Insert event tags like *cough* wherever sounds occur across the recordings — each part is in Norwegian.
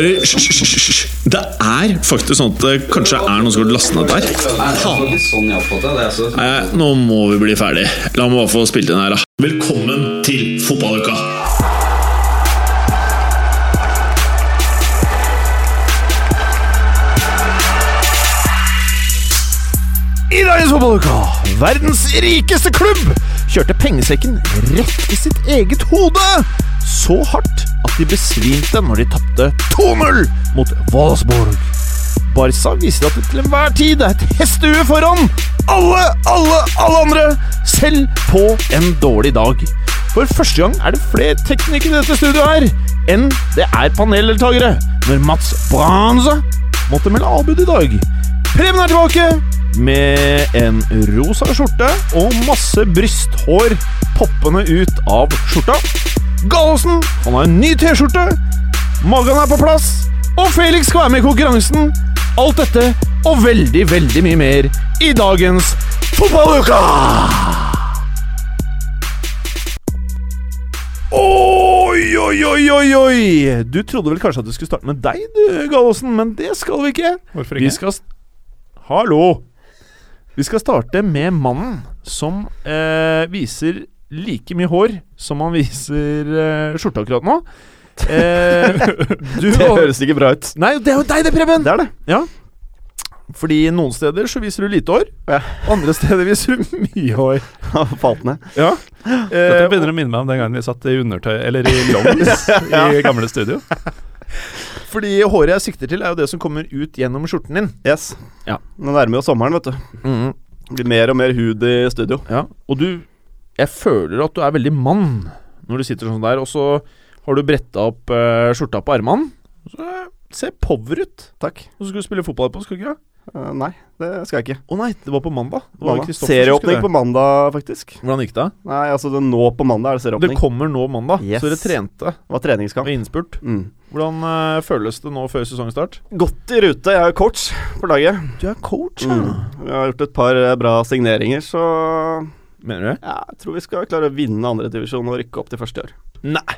Karer, hysj. Det er faktisk sånn at det kanskje er noen som har lastet ned der. Sånn jeg oppfattet det. Altså. Nei, nå må vi bli ferdig. La meg bare få spilt inn her, da. Velkommen til fotballuka! I dagens fotballuka, verdens rikeste klubb kjørte pengesekken rett i sitt eget hode. Så hardt de besvimte når de tapte 2-0 mot Wolfsburg. Barca viser at det til enhver tid er et hestehue foran alle, alle, alle andre, selv på en dårlig dag. For første gang er det flere teknikere i dette studioet her enn det er paneldeltakere, når Mats Branze måtte melde avbud i dag. Preben er tilbake med en rosa skjorte og masse brysthår poppende ut av skjorta. Gallosen han har en ny T-skjorte. Magan er på plass. Og Felix skal være med i konkurransen. Alt dette og veldig, veldig mye mer i dagens Fotballuka! Oi, oi, oi, oi, oi! Du trodde vel kanskje at du skulle starte med deg, du, Gallosen, men det skal vi ikke. Hvorfor Vi ikke? skal Hallo! Vi skal starte med mannen som eh, viser like mye hår som han viser uh, skjorte akkurat nå. Eh, *laughs* du Det høres ikke bra ut. Nei, det er jo deg, det, Preben! Det er det. Ja. Fordi noen steder så viser du lite hår, Ja. andre steder viser du mye hår. Falt ned. Ja. Dette Eh, begynner å minne meg om den gangen vi satt i undertøy, eller i longs, *laughs* i gamle studio. fordi håret jeg sikter til, er jo det som kommer ut gjennom skjorten din. Yes. Ja. Nå nærmer jo sommeren, vet du. Det blir mer og mer hud i studio. Ja, og du Jeg føler at du er veldig mann når du sitter sånn der, og så har du bretta opp uh, skjorta på armene. Så ser power ut. Takk. Og så skal du spille fotball på, skal du ikke? det? Eh, nei, det skal jeg ikke. Å nei, det var på mandag. Det var Mandag. Serieåpning på mandag, faktisk. Hvordan gikk det? Nei, altså det nå på mandag er det Det kommer nå mandag, Yes. så dere trente Det var treningskamp. og innspurt. Mm. Hvordan uh, føles det nå før sesongstart? Godt i rute. Jeg er coach på laget. Du er coach, Mm. Vi har gjort et par bra signeringer, så Mener du det? ja, jeg tror vi skal klare å vinne andredivisjon og rykke opp til første år. Nei.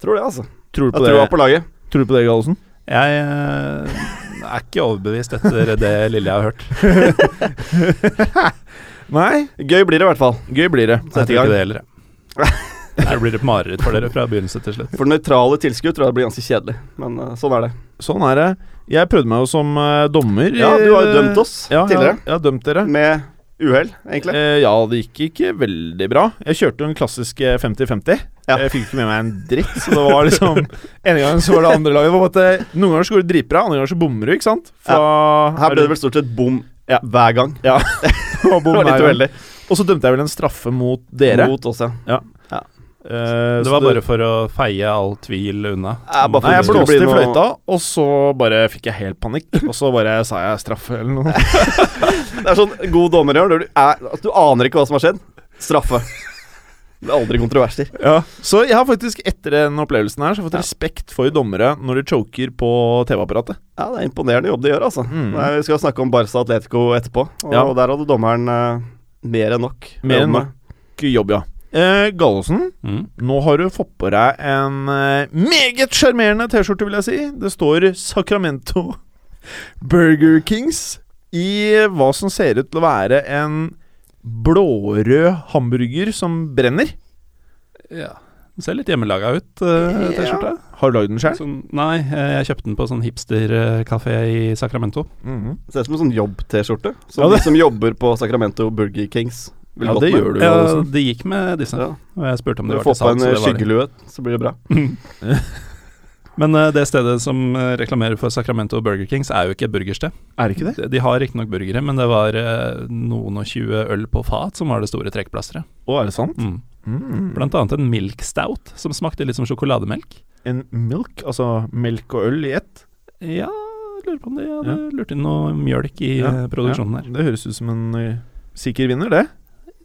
Tror det, altså. Tror du Jeg på tror det, på laget. tror du på det Gallosen? Jeg eh, er ikke overbevist etter det lille jeg har hørt. *laughs* Nei. Gøy blir det i hvert fall. Gøy blir det. Jeg Sett i tror gang. ikke det heller. jeg. det blir det et mareritt for dere fra begynnelse til slutt. For nøytrale tilskudd tror jeg det blir ganske kjedelig, men uh, sånn er det. Sånn er det. Jeg prøvde meg jo som uh, dommer. Ja, du har jo dømt oss ja, tidligere. Ja, jeg har dømt dere. Med uhell, egentlig. Eh, ja, det gikk ikke veldig bra. Jeg kjørte en klassisk eh, 50-50. Ja. Jeg fikk ikke med meg en dritt, så det var liksom *laughs* En gang så var det andre laget. Måte, noen ganger så går det dritbra, andre ganger så bommer du, ikke sant? Fra, Her ble det vel stort sett bom Ja. hver gang. Ja. *laughs* Det var litt uheldig. Og så dømte jeg vel en straffe mot dere. Mot oss, ja. ja. Eh, Det var bare for å feie all tvil unna. Jeg, bare Nei, jeg blåste i fløyta, og så bare fikk jeg helt panikk. Og så bare sa jeg straffe eller noe. *laughs* Det er sånn god dommer gjør. Du, altså, du aner ikke hva som har skjedd. Straffe. Det er aldri kontroverser. Ja, Så jeg har faktisk etter den opplevelsen her Så fått respekt for dommere når de choker på TV-apparatet. Ja, Det er imponerende jobb de gjør, altså. Mm. Nei, vi skal snakke om Barca Atletico etterpå, og Ja. der hadde dommeren uh, mer enn nok. Mer enn nok jobb, ja. Eh, Gallosen, Mm. nå har du fått på deg en eh, meget sjarmerende T-skjorte, vil jeg si. Det står Sacramento Burger Kings i hva som ser ut til å være en blårød hamburger som brenner. Ja. Den ser litt hjemmelaga ut, uh, T-skjorta. Har du lagd den sjøl? Sånn, nei, eh, jeg kjøpte den på sånn hipsterkafé i Sacramento. Mhm. Ser ut som en sånn jobb-T-skjorte. Som Ja, de som jobber på Sacramento Burger Kings Ja, det med. gjør du. Ja, det gikk med disse. Ja. Og jeg spurte om de det til får Få på en var skyggelue, så blir det bra. *laughs* *laughs* Men uh, det stedet som eh, reklamerer for Sacramento Burger Kings, er jo ikke et burgersted. Er det ikke det? De, de har riktignok burgere, men det var uh, noen og tjue øl på fat som var det store trekkplasteret. Å, er det sant? Mm. Mm. Blant annet en milk stout som smakte litt som sjokolademelk. En milk, altså melk og øl i ett? Ja, jeg lurer på om de hadde lurt inn noe mjølk i Ja, produksjonen her. Det høres ut som en uh, sikker vinner, det.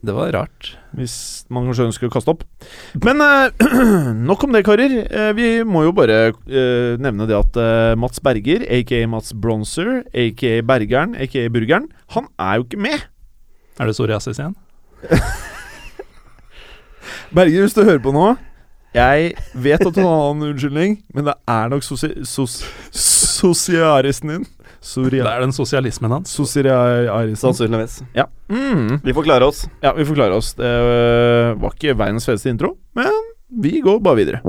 Det var rart. Hvis man kanskje ønsker å kaste opp. Men eh, *clears throat* nok om det, karer. Eh, vi må jo bare eh, nevne det at eh, Mats Berger, aka Mats Bronzer, aka Bergeren, aka Burgeren, han er jo ikke med. Er det psoriasis igjen? *laughs* Berger, hvis du hører på nå, Jeg vet at du har en unnskyldning, men det er nok sosi sos *laughs* sosiaristen din. Det er den sosialismen hans. Sosiaristen. Sannsynligvis. Ja. Mm. Vi får klare oss. ja, vi får klare oss. Det øh, var ikke verdens feteste intro, men vi går bare videre.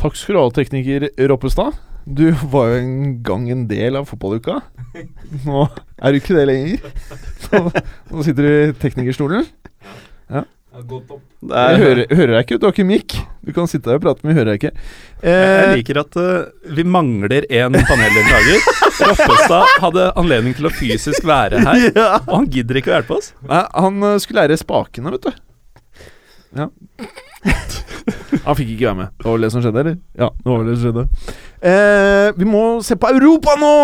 Takk skal du ha, tekniker Roppestad. Du var jo en gang en del av fotballuka. Nå er du ikke det lenger. Nå, nå sitter du i teknikerstolen. Det Jeg er, hører, hører jeg ikke, du har ikke mikk. Du kan sitte her og prate, men vi hører deg ikke. Jeg Eh, liker at uh, vi mangler en paneldeltaker. Roppestad hadde anledning til å fysisk være her, *laughs* ja. og han gidder ikke å hjelpe oss. Nei, han uh, skulle lære spakene, vet du. Ja. *laughs* han fikk ikke være med. Det var vel det som skjedde, eller? Ja, det var vel det som skjedde. Eh, vi må se på Europa nå!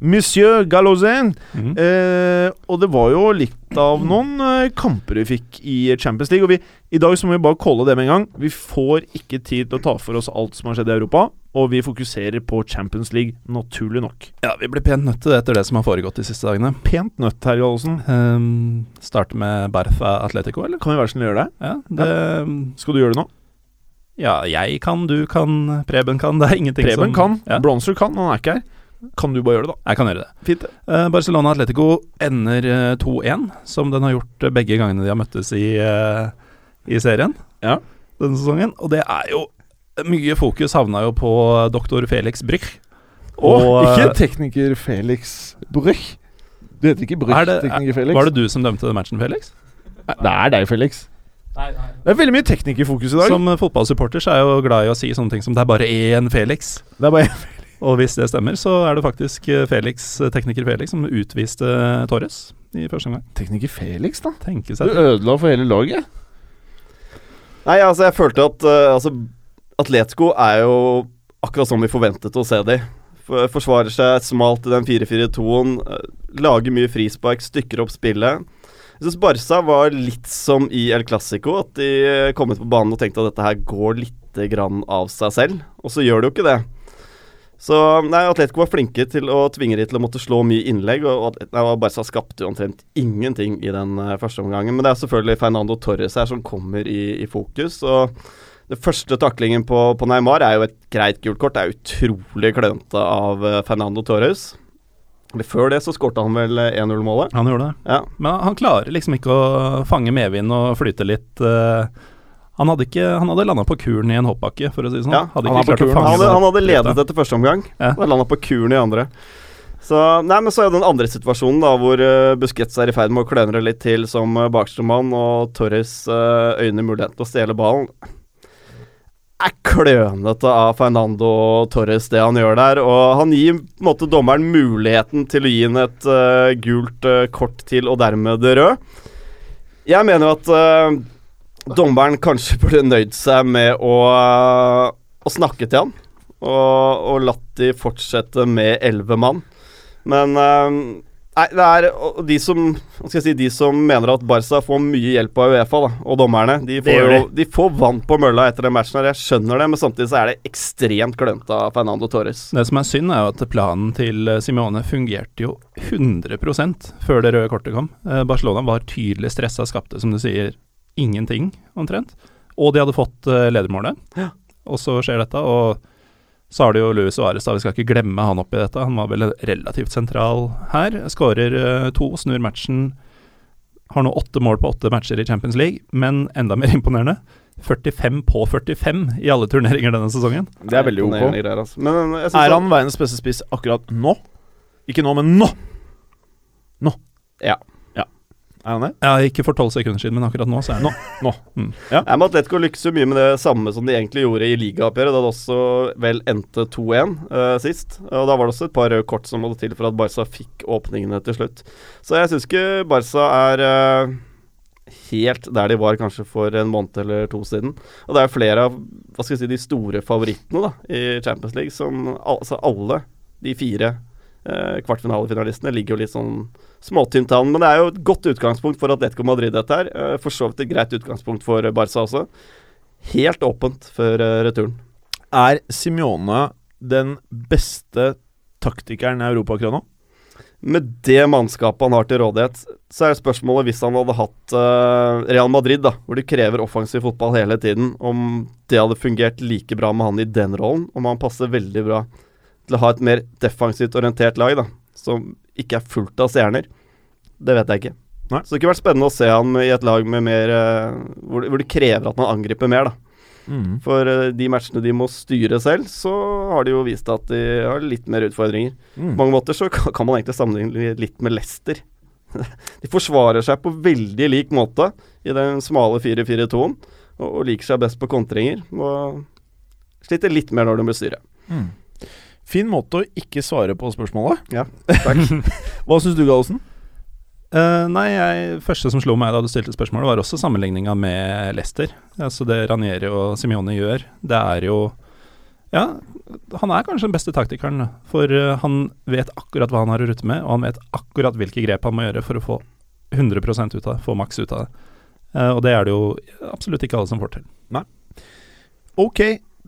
Monsieur Gallosin. Mm. Eh, og det var jo litt av noen eh, kamper vi fikk i Champions League. Og vi, i dag så må vi bare calle det med en gang. Vi får ikke tid til å ta for oss alt som har skjedd i Europa. Og vi fokuserer på Champions League, naturlig nok. Ja, vi blir pent nødt til det etter det som har foregått de siste dagene. Pent nødt, Terje Gallosen. Um, starte med Bertha Atletico, eller? Kan vi være så snill gjøre det? Ja, det, Skal du gjøre det nå? Ja, jeg kan, du kan, Preben kan. *laughs* Det er ingenting Preben som kan. Ja, Bronzer kan. Han er ikke her. Kan du bare gjøre det, da? jeg kan gjøre det. Fint. Eh, Barcelona Atletico ender eh, 2-1, som den har gjort eh, begge gangene de har møttes i, uh, i serien Ja. denne sesongen. Og det er jo Mye fokus havna jo på doktor Felix Brüch. Og Og, ikke eh, tekniker Felix Brüch. Du heter ikke Brüch, Er det- tekniker Felix. Var det du som dømte matchen, Felix? Det er deg, Felix. Det er veldig mye teknikk i fokus i dag. Som fotballsupporter så er jeg jo glad i å si sånne ting som det er bare én Felix. Det er bare Og hvis det stemmer, så er det faktisk eh, Felix, eh, tekniker Felix som utviste eh, Torres i første omgang. Tekniker Felix, da. Tenke Du ødela for hele laget. nei, altså, jeg følte at uh, altså, Atletico er jo akkurat som vi forventet å se de. Forsvarer seg smalt i den 4-4-2-en. eh, Lager mye frispark, stykker opp spillet. Jeg syns Barca var litt som i El Clásico. At de eh, kom ut på banen og tenkte at dette her går lite grann av seg selv. Og så gjør det jo ikke det. Så nei, Atletico var flinke til å tvinge de til å måtte slå mye innlegg. Og nei, Barca skapte jo omtrent ingenting i den eh, første omgangen. Men det er selvfølgelig Fernando Torres her som kommer i, i fokus. Og det første taklingen på, på Neymar er jo et greit gult kort. Det er utrolig klønete av eh, Fernando Torres. Før det så skårte han vel eh, 1-0-målet. Han gjorde det. Ja. Men han klarer liksom ikke å fange medvind og flyte litt. eh, han hadde, ikke, han hadde landa på kuren i en hoppbakke, for å si det sånn. Ja, hadde han Han hadde, han hadde ledet litt, etter første omgang. Ja. og landa på kuren i andre. Så, nei, men så er det den andre situasjonen da hvor uh, Busquets er i ferd med å kløne litt til som uh, og Torres uh, øyner muligheten til å stjele ballen. Er klønete av Fernando Torres, det han gjør der. Og han gir på en måte dommeren muligheten til å gi ham et uh, gult uh, kort til, og dermed det rød. Jeg mener at uh, dommeren kanskje *laughs* burde nøyd seg med å, å snakke til han. Og, og latt de fortsette med elleve mann. Men Nei, det er de som hva skal jeg si, De som mener at Barca får mye hjelp av Uefa, da, og dommerne, de får, jo, de får vann på mølla etter den matchen. her Jeg skjønner det, men samtidig så er det ekstremt klønete av Fernando Torres. Det som er synd, er jo at planen til Simone Simione fungerte jo 100% før det røde kortet kom. Eh, Barcelona var tydelig stressa, skapte, som du sier, ingenting, omtrent. Og de hadde fått ledermålet, ledermålet. Og så skjer dette, og så har det jo Luis Suárez, da. Vi skal ikke glemme han oppi dette. Han var vel relativt sentral her. Skårer eh, to, snur matchen. Har nå åtte mål på åtte matcher i Champions League, men enda mer *laughs* imponerende 45 på 45 i alle turneringer denne sesongen. Det er veldig ok. Imponerende greier, altså. Men jeg synes Er at- han verdens beste spiss akkurat nå? Ikke nå, men nå! Nå. Ja. Er han det? Ja, ikke for tolv sekunder siden, men akkurat nå så er det Nå. nå. Mm. Ja. Jeg med Atletico lykkes jo mye med det samme som de egentlig gjorde i ligaoppgjøret, da det også vel endte 2-1 uh, sist. Og Da var det også et par røde kort som måtte til for at Barca fikk åpningene til slutt. Så jeg syns ikke Barca er uh, helt der de var kanskje for en måned eller to siden. Og det er flere av hva skal jeg si, de store favorittene da i Champions League som altså alle de fire eh, kvartfinalefinalistene ligger jo litt sånn småtynt an. Men det er jo et godt utgangspunkt for Atletico Madrid, dette her. Eh, for så vidt et greit utgangspunkt for Barca også. Helt åpent før eh, returen. Er Simione den beste taktikeren i Europa akkurat nå? med det mannskapet han har til rådighet, så er spørsmålet hvis han hadde hatt uh, Real Madrid, da, hvor de krever offensiv fotball hele tiden, om det hadde fungert like bra med han i den rollen, om han passer veldig bra til å ha et mer defensivt orientert lag, da, som ikke er fullt av stjerner. Det vet jeg ikke. Nei. Så det kunne vært spennende å se han i et lag med mer uh, hvor, hvor det krever at man angriper mer, da. Mm. For uh, de matchene de må styre selv, så har de jo vist at de har litt mer utfordringer. Mm. På mange måter så kan, kan man egentlig sammenligne litt med Leicester. *laughs* de forsvarer seg på veldig lik måte i den smale 4-4-2-en, og, og liker seg best på kontringer. Og sliter litt mer når de blir styret. Mm. Fin måte å ikke svare på spørsmålet. Ja, takk. *laughs* Hva syns du, Gallosen? Uh, nei, jeg, første som slo meg da du stilte spørsmålet, var også sammenligninga med Leicester. Altså det Ranieri og Simione gjør, det er jo Ja, han er kanskje den beste taktikeren, for eh, han vet akkurat hva han har å rutte med, og han vet akkurat hvilke grep han må gjøre for å få 100 ut av det, få maks ut av det. Uh, og det er det jo absolutt ikke alle som får til. Nei. Ok,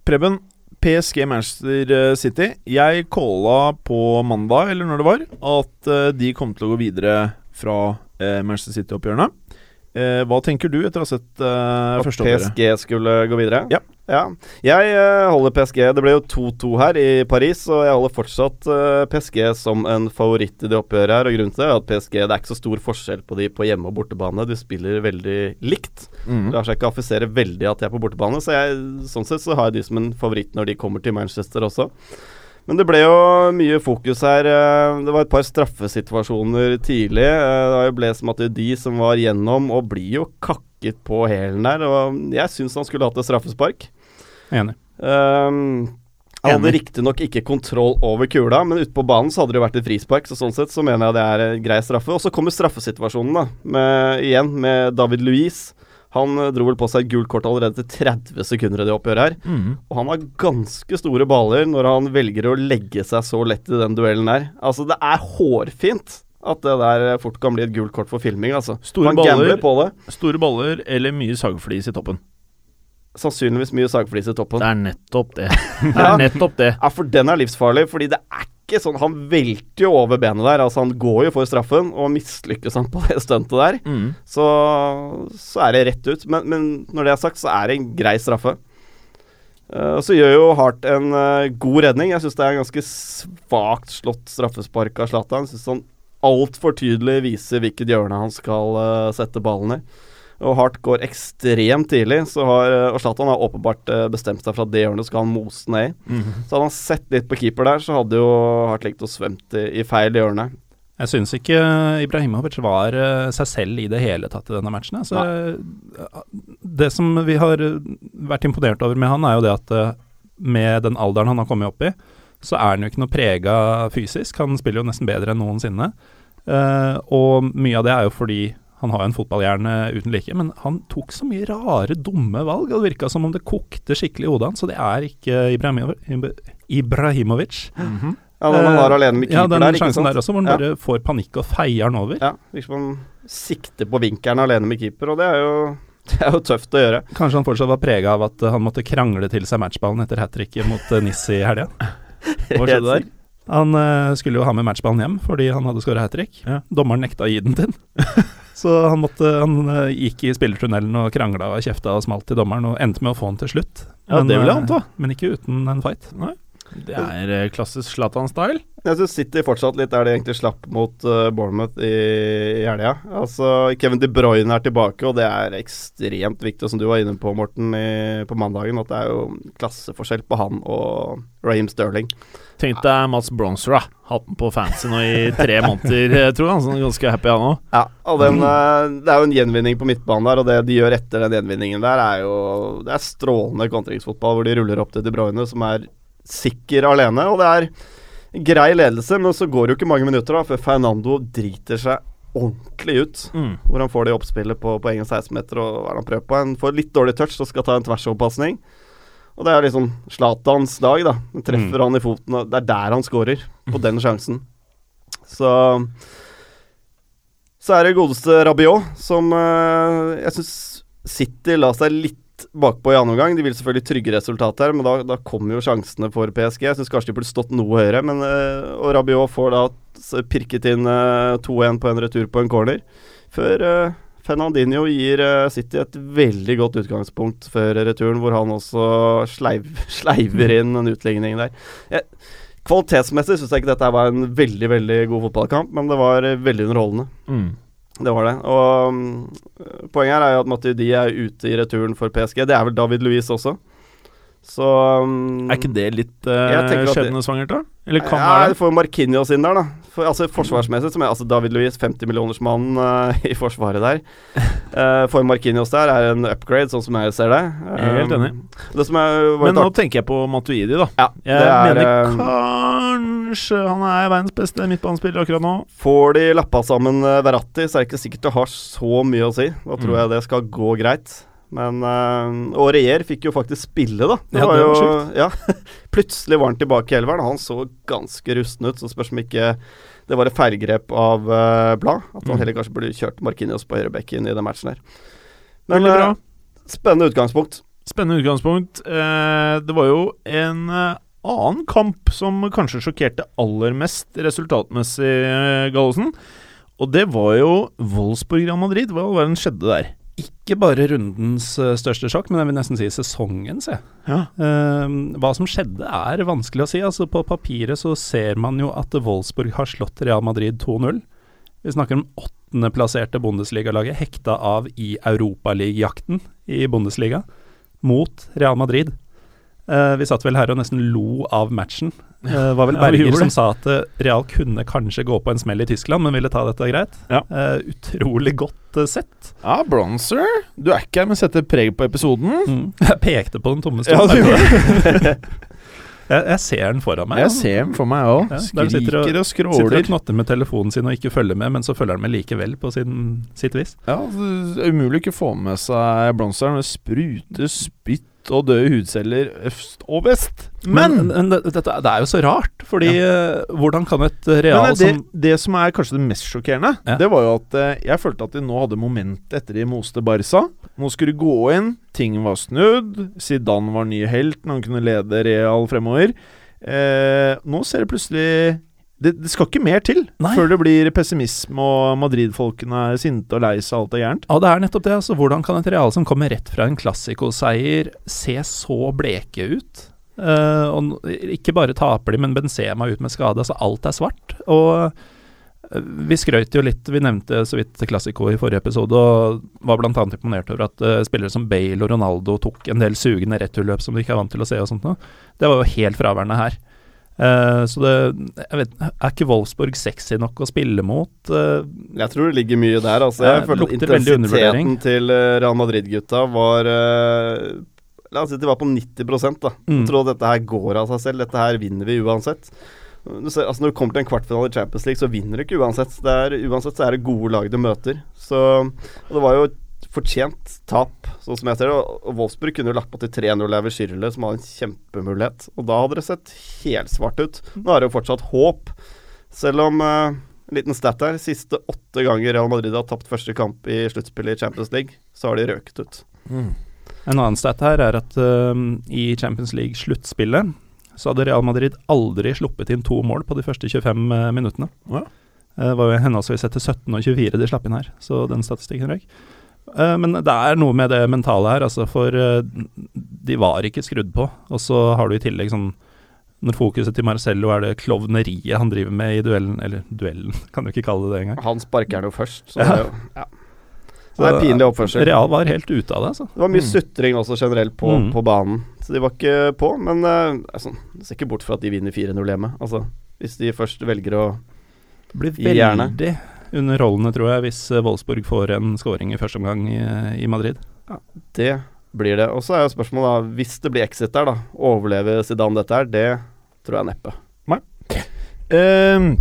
Preben. PSG Manchester eh, City. Jeg calla på mandag, eller når det var, at eh, de kom til å gå videre fra eh, Manchester City-oppgjørene. Eh, hva tenker du etter å ha sett eh, At første oppgjøret? PSG skulle gå videre? Ja. Jeg eh, holder PSG. Det ble jo 2-2 her i Paris, og jeg holder fortsatt eh, PSG som en favoritt i det oppgjøret her. Og grunnen til det er at PSG Det er ikke så stor forskjell på de på hjemme- og bortebane. De spiller veldig likt. Mm. Lar seg ikke affisere veldig at de er på bortebane, så jeg, sånn sett så har jeg de som en favoritt når de kommer til Manchester også. Men det ble jo mye fokus her. eh, Det var et par straffesituasjoner tidlig. eh, Det at jo er de som var gjennom, og blir jo kakket på hælen der. Og jeg syns han skulle hatt et straffespark. Enig. Um, han hadde riktignok ikke kontroll over kula, men ute på banen så hadde det vært et frispark, så sånn sett så mener jeg det er grei straffe. Og så kommer straffesituasjonen, da, med, igjen med David Louise. Han eh, dro vel på seg et gult kort allerede til 30 sekunder i det oppgjøret her. Mm. Og han har ganske store baller når han velger å legge seg så lett i den duellen der. Altså, det er hårfint at det der fort kan bli et gult kort for filming, altså. Store han baller. på det. Store baller eller mye sagflis i toppen? Sannsynligvis mye sagflis i toppen. Det er nettopp det. *laughs* Det er nettopp det. Ja, for den er livsfarlig, fordi det er ikke sånn Han velter jo over benet der. Altså, han går jo for straffen, og mislykkes han på det stuntet der, mm. så, så er det rett ut. Men, men når det er sagt, så er det en grei straffe. Uh, så gjør jo Hart en uh, god redning. Jeg syns det er en ganske svakt slått straffespark av Zlatan. Syns han altfor tydelig viser hvilket hjørne han skal uh, sette ballen i. Og Hart går ekstremt tidlig, så har, eh, og Zlatan har åpenbart eh, bestemt seg for at det hjørnet skal han mose ned i. Mhm. Så hadde han sett litt på keeper der, så hadde jo Hart likt å svømt i, i feil hjørne. Jeg syns ikke Ibrahimovic var eh, seg selv i det hele tatt i denne matchen. Altså, eh, det som vi har eh, vært imponert over med han, er jo det at eh, med den alderen han har kommet opp i, så er han jo ikke noe prega fysisk. Han spiller jo nesten bedre enn noensinne. Eh, og mye av det er jo fordi han har jo en fotballhjerne uten like, men han tok så mye rare, dumme valg. og Det virka som om det kokte skikkelig i hodet hans, så det er ikke Ibrahimovic. Ibrahimovic. -hmm. Ja, når man var alene med Ja, keeper den der, ikke sant. der også, hvor han Ja. bare får panikk og feier den over. Ja, virker som han sikter på vinkelen alene med keeper, og det er jo, *laughs* det er jo tøft å gjøre. Kanskje han fortsatt var prega av at eh, han måtte krangle til seg matchballen etter hat tricket mot Nissi i helga. *laughs* Hva skjedde der? Han uh, skulle jo ha med matchballen hjem fordi han hadde skåra hat trick. Ja. Dommeren nekta å gi den til han. *laughs* Så han, måtte, han uh, gikk i spillertunnelen og krangla og kjefta og smalt til dommeren, og endte med å få den til slutt. Ja, det vil jeg ta, anta. Men ikke uten en fight. Det er eh, klassisk Zlatan-style. Jeg syns City fortsatt litt der de egentlig slapp mot uh, Bournemouth i, i helga. Altså, Kevin De Bruyne er tilbake, og det er ekstremt viktig, som du var inne på, Morten, i, på mandagen, at det er jo klasseforskjell på han og Raheem Sterling. Tenk deg Mats Bronzer, da. Hatt den på fancy nå i tre *laughs* måneder. Jeg tror han er ganske happy, han òg. Ja, og den, eh, Det er jo en gjenvinning på midtbanen der, og det de gjør etter den gjenvinningen der, er jo Det er strålende kontringsfotball, hvor de ruller opp til De Bruyne, som er sikker alene. Og det er grei ledelse, men så går det jo ikke mange minutter da før Fernando driter seg ordentlig ut. Mm. Hvor han får det oppspillet på, på egen 16-meter, og hva er det han prøver på? Han får litt dårlig touch og skal ta en tversoverpasning. Og det er liksom Zlatans dag, da. Han treffer han i foten, og det er der han scorer. På den sjansen. Så Så er det godeste Rabiot, som eh, jeg syns City la seg litt litt bakpå i andre omgang. De vil selvfølgelig trygge resultatet her, men da, da kommer jo sjansene for PSG. Jeg syns kanskje de burde stått noe høyere, men uh, og Rabiot får da pirket inn uh, 2-1 på en retur på en corner. Før uh, Fernandinho gir City et veldig godt utgangspunkt før returen, hvor han også sleiv, *laughs* sleiver inn en utligning der. Jeg, kvalitetsmessig syns jeg ikke dette var en veldig veldig god fotballkamp, men det var veldig underholdende. Mm. Det var det. Og um, poenget her er jo at Matuidi er ute i returen for PSG. Det er vel David Louise også. Så um, Er ikke det litt uh, skjebnesvangert, da? Eller kan ja, være det? Får Markinios inn der, da. For, altså Forsvarsmessig, som er altså David Louise, 50-millionersmannen uh, *laughs* i forsvaret der. Uh, *laughs* for Markinios der er en upgrade, sånn som jeg ser det. Um, jeg er helt enig. Er, Men nå tenker jeg på Matuidi, da. Ja, jeg er, mener um, kanskje han er verdens beste midtbanespiller akkurat nå. Får de lappa sammen uh, Verratti, så er det ikke sikkert det har så mye å si. Da tror mm. jeg det skal gå greit. Men øh, Og Reyer fikk jo faktisk spille, da. Det ja, var, det var jo *laughs* ja, Plutselig var han tilbake i elveren. Han så ganske rusten ut, så spørs om ikke det var et feilgrep av uh, Blad. At han mm. heller kanskje burde kjørt Markinios på høyrebekken i den matchen her. Men uh, spennende utgangspunkt. Spennende utgangspunkt. Eh, det var jo en annen kamp som kanskje sjokkerte aller mest resultatmessig, Gallosen. Og det var jo Wolfsburg-Real Madrid. Hva var det som skjedde der? ikke bare rundens uh, største sjokk, men jeg vil nesten si sesongens. Ja. Uh, hva som skjedde er vanskelig å si. Altså På papiret så ser man jo at Wolfsburg har slått Real Madrid 2-0. Vi snakker om åttendeplasserte Bundesliga-laget hekta av i Europaligajakten i Bundesliga mot Real Madrid. Uh, vi satt vel her og nesten lo av matchen. Det uh, var vel Berger ja, som sa at uh, Real kunne kanskje gå på en smell i Tyskland, men ville ta dette greit. Ja. utrolig godt sett. Ja, Bronzer. Du er ikke her, men setter preg på episoden. Mm. *laughs* Jeg pekte på den tomme stolen. Ja, *laughs* Jeg, jeg, ser den foran meg. Jeg ser den for meg òg. Skriker og, og skråler. Sitter og knotter med telefonen sin og ikke følger med, men så følger han med likevel, på sin, sitt vis. Ja, det er Umulig å ikke få med seg Bronzeren. Det spruter spytt og døde hudceller øst og vest. Men, men, men det, er jo så rart, fordi ja. uh, hvordan kan et real men, det, som Det som er kanskje det mest sjokkerende, ja. det var jo at uh, jeg følte at de nå hadde moment etter de moste Barca. Nå skulle de gå inn, ting var snudd, Zidane var ny helt når han kunne lede Real fremover. Eh, nå ser det plutselig det, det, skal ikke mer til Nei. før det blir pessimisme og Madrid-folkene er sinte og lei seg alt er gærent. Ja, det er nettopp det. altså Hvordan kan et Real som kommer rett fra en klassikoseier, se så bleke ut? Uh, og ikke bare taper de, men Benzema ut med skade. Altså alt er svart. Og uh, vi skrøt jo litt, vi nevnte så vidt Classico i forrige episode, og var bl.a. imponert over at uh, spillere som Bale og Ronaldo tok en del sugende returløp som de ikke er vant til å se og sånt noe. Det var jo helt fraværende her. Uh, så det jeg vet, Er ikke Wolfsburg sexy nok å spille mot? Uh, jeg tror det ligger mye der. Altså. Jeg føler at intensiteten til eh, Real Madrid-gutta var La oss si de var på 90 da. Mm. Jeg tror at dette her går av seg selv. Dette her vinner vi uansett. Du ser, altså når du kommer til en kvartfinale i Champions League, så vinner du ikke uansett. Det er, uansett så er det gode lag du møter. Så og Det var jo fortjent tap, sånn som jeg ser det. Og Wolfsburg kunne jo lagt på til 3-0 over Schirle, som hadde en kjempemulighet. Og da hadde det sett helsvart ut. Nå er det jo fortsatt håp, selv om uh, en liten stat her. Siste åtte ganger Real Madrid har tapt første kamp i sluttspillet i Champions League, så har de røket ut. Mm. En annen stat her er at uh, i Champions League-sluttspillet så hadde Real Madrid aldri sluppet inn to mål på de første 25 uh, eh, minuttene. Ja. Det var jo henholdsvis etter 17 og 24 de slapp inn her, så den statistikken røyk. Uh, men det er noe med det mentale her, altså, for uh, de var ikke skrudd på. Og så har du i tillegg sånn Når fokuset til Marcello er det klovneriet han driver med i duellen Eller duellen, *laughs* kan du ikke kalle det det engang. Han sparker den jo først, så ja. det er jo ja. Så det er pinlig oppførsel. Real var helt ute av det. Altså. Det var mye mm. sutring også generelt på, mm. på, banen, så de var ikke på. Men uh, altså, ser ikke bort fra at de vinner 4-0 hjemme. Altså, hvis de først velger å Blir veldig underholdende, tror jeg, hvis eh, Wolfsburg får en scoring i første omgang i, i Madrid. Ja, det blir det. Og så er jo spørsmålet, da, hvis det blir exit der, da, overlever Zidane dette her? Det tror jeg neppe. Nei. Uh,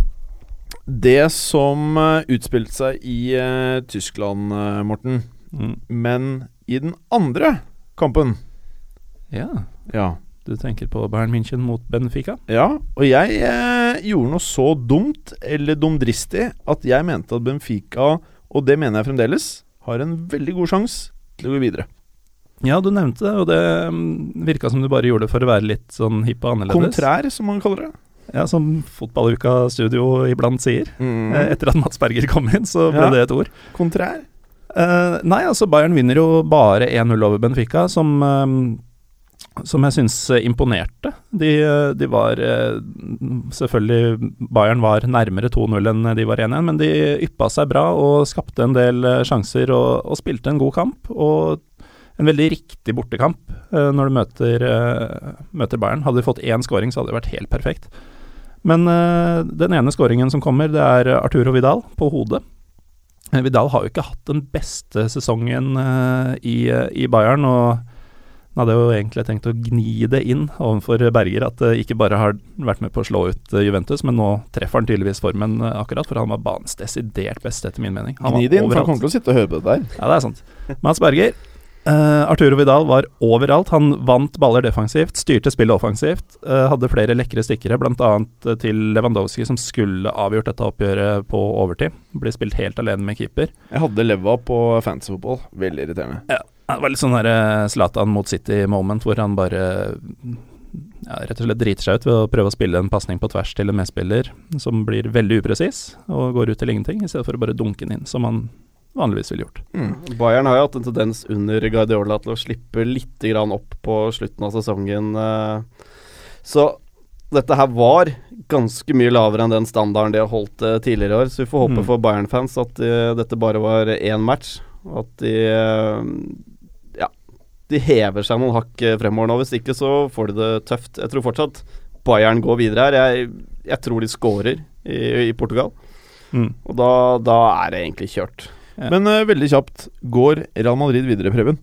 det som uh, utspilte seg i uh, Tyskland, uh, Morten, mm. men i den andre kampen Ja. ja du tenker på Bayern München mot Benfica? Ja, og jeg eh, gjorde noe så dumt, eller dumdristig, at jeg mente at Benfica, og det mener jeg fremdeles, har en veldig god sjanse til å gå videre. Ja, du nevnte det, og det mm, virka som du bare gjorde det for å være litt sånn hipp og annerledes. Kontrær, som man kaller det. Ja, Som Fotballuka Studio iblant sier. Mm. Eh, Etter at Mats Berger kom inn, så ble Ja. det et ord. Kontrær. Eh, nei, altså Bayern vinner jo bare 1-0 over Benfica, som, eh, som jeg syns imponerte. De, eh, de var eh, Selvfølgelig, Bayern var nærmere 2-0 enn de var 1-1, men de yppa seg bra og skapte en del eh, sjanser og, og spilte en god kamp. Og en veldig riktig bortekamp eh, når du møter, eh, møter Bayern. Hadde de fått én scoring, så hadde det vært helt perfekt. Men eh, den ene scoringen som kommer, det er Arturo Vidal på hodet. Eh, Vidal har jo ikke hatt den beste sesongen eh, i, i Bayern, og han hadde jo egentlig tenkt å gni det inn overfor Berger, at det ikke bare har vært med på å slå ut eh, Juventus, men nå treffer han tydeligvis formen eh, akkurat, for han var banens desidert beste, etter min mening. Han Gni det inn, for han overalt. kommer til å sitte og høre på det der. Ja, det er sant. Mats Berger. Uh, Arturo Vidal var overalt. Han vant baller defensivt, styrte spillet offensivt. Uh, hadde flere lekre stikkere, bl.a. til Lewandowski, som skulle avgjort dette oppgjøret på overtid. Ble spilt helt alene med keeper. Jeg hadde leva på fantasyfotball. Veldig irriterende. Ja, det var litt sånn eh, Zlatan mot City-moment, hvor han bare ja, rett og slett driter seg ut ved å prøve å spille en pasning på tvers til en medspiller som blir veldig upresis og går ut til ingenting, i stedet for å bare dunke den inn, som han vanligvis ville gjort. Mm. Bayern har jo hatt en tendens under Guardiola til å slippe litt grann opp på slutten av sesongen. eh. Så dette her var ganske mye lavere enn den standarden de har holdt eh, tidligere i år. Så vi får håpe Mm. for Bayern-fans at dette bare var én match. At de de hever seg noen hakk eh, fremover nå. Hvis ikke så får de det tøft. Jeg tror fortsatt Bayern går videre her. Jeg, jeg tror de scorer i, i Portugal. Mm. Og da, da er det egentlig kjørt. Ja. Men uh, veldig kjapt, går Real Madrid videre, Preben?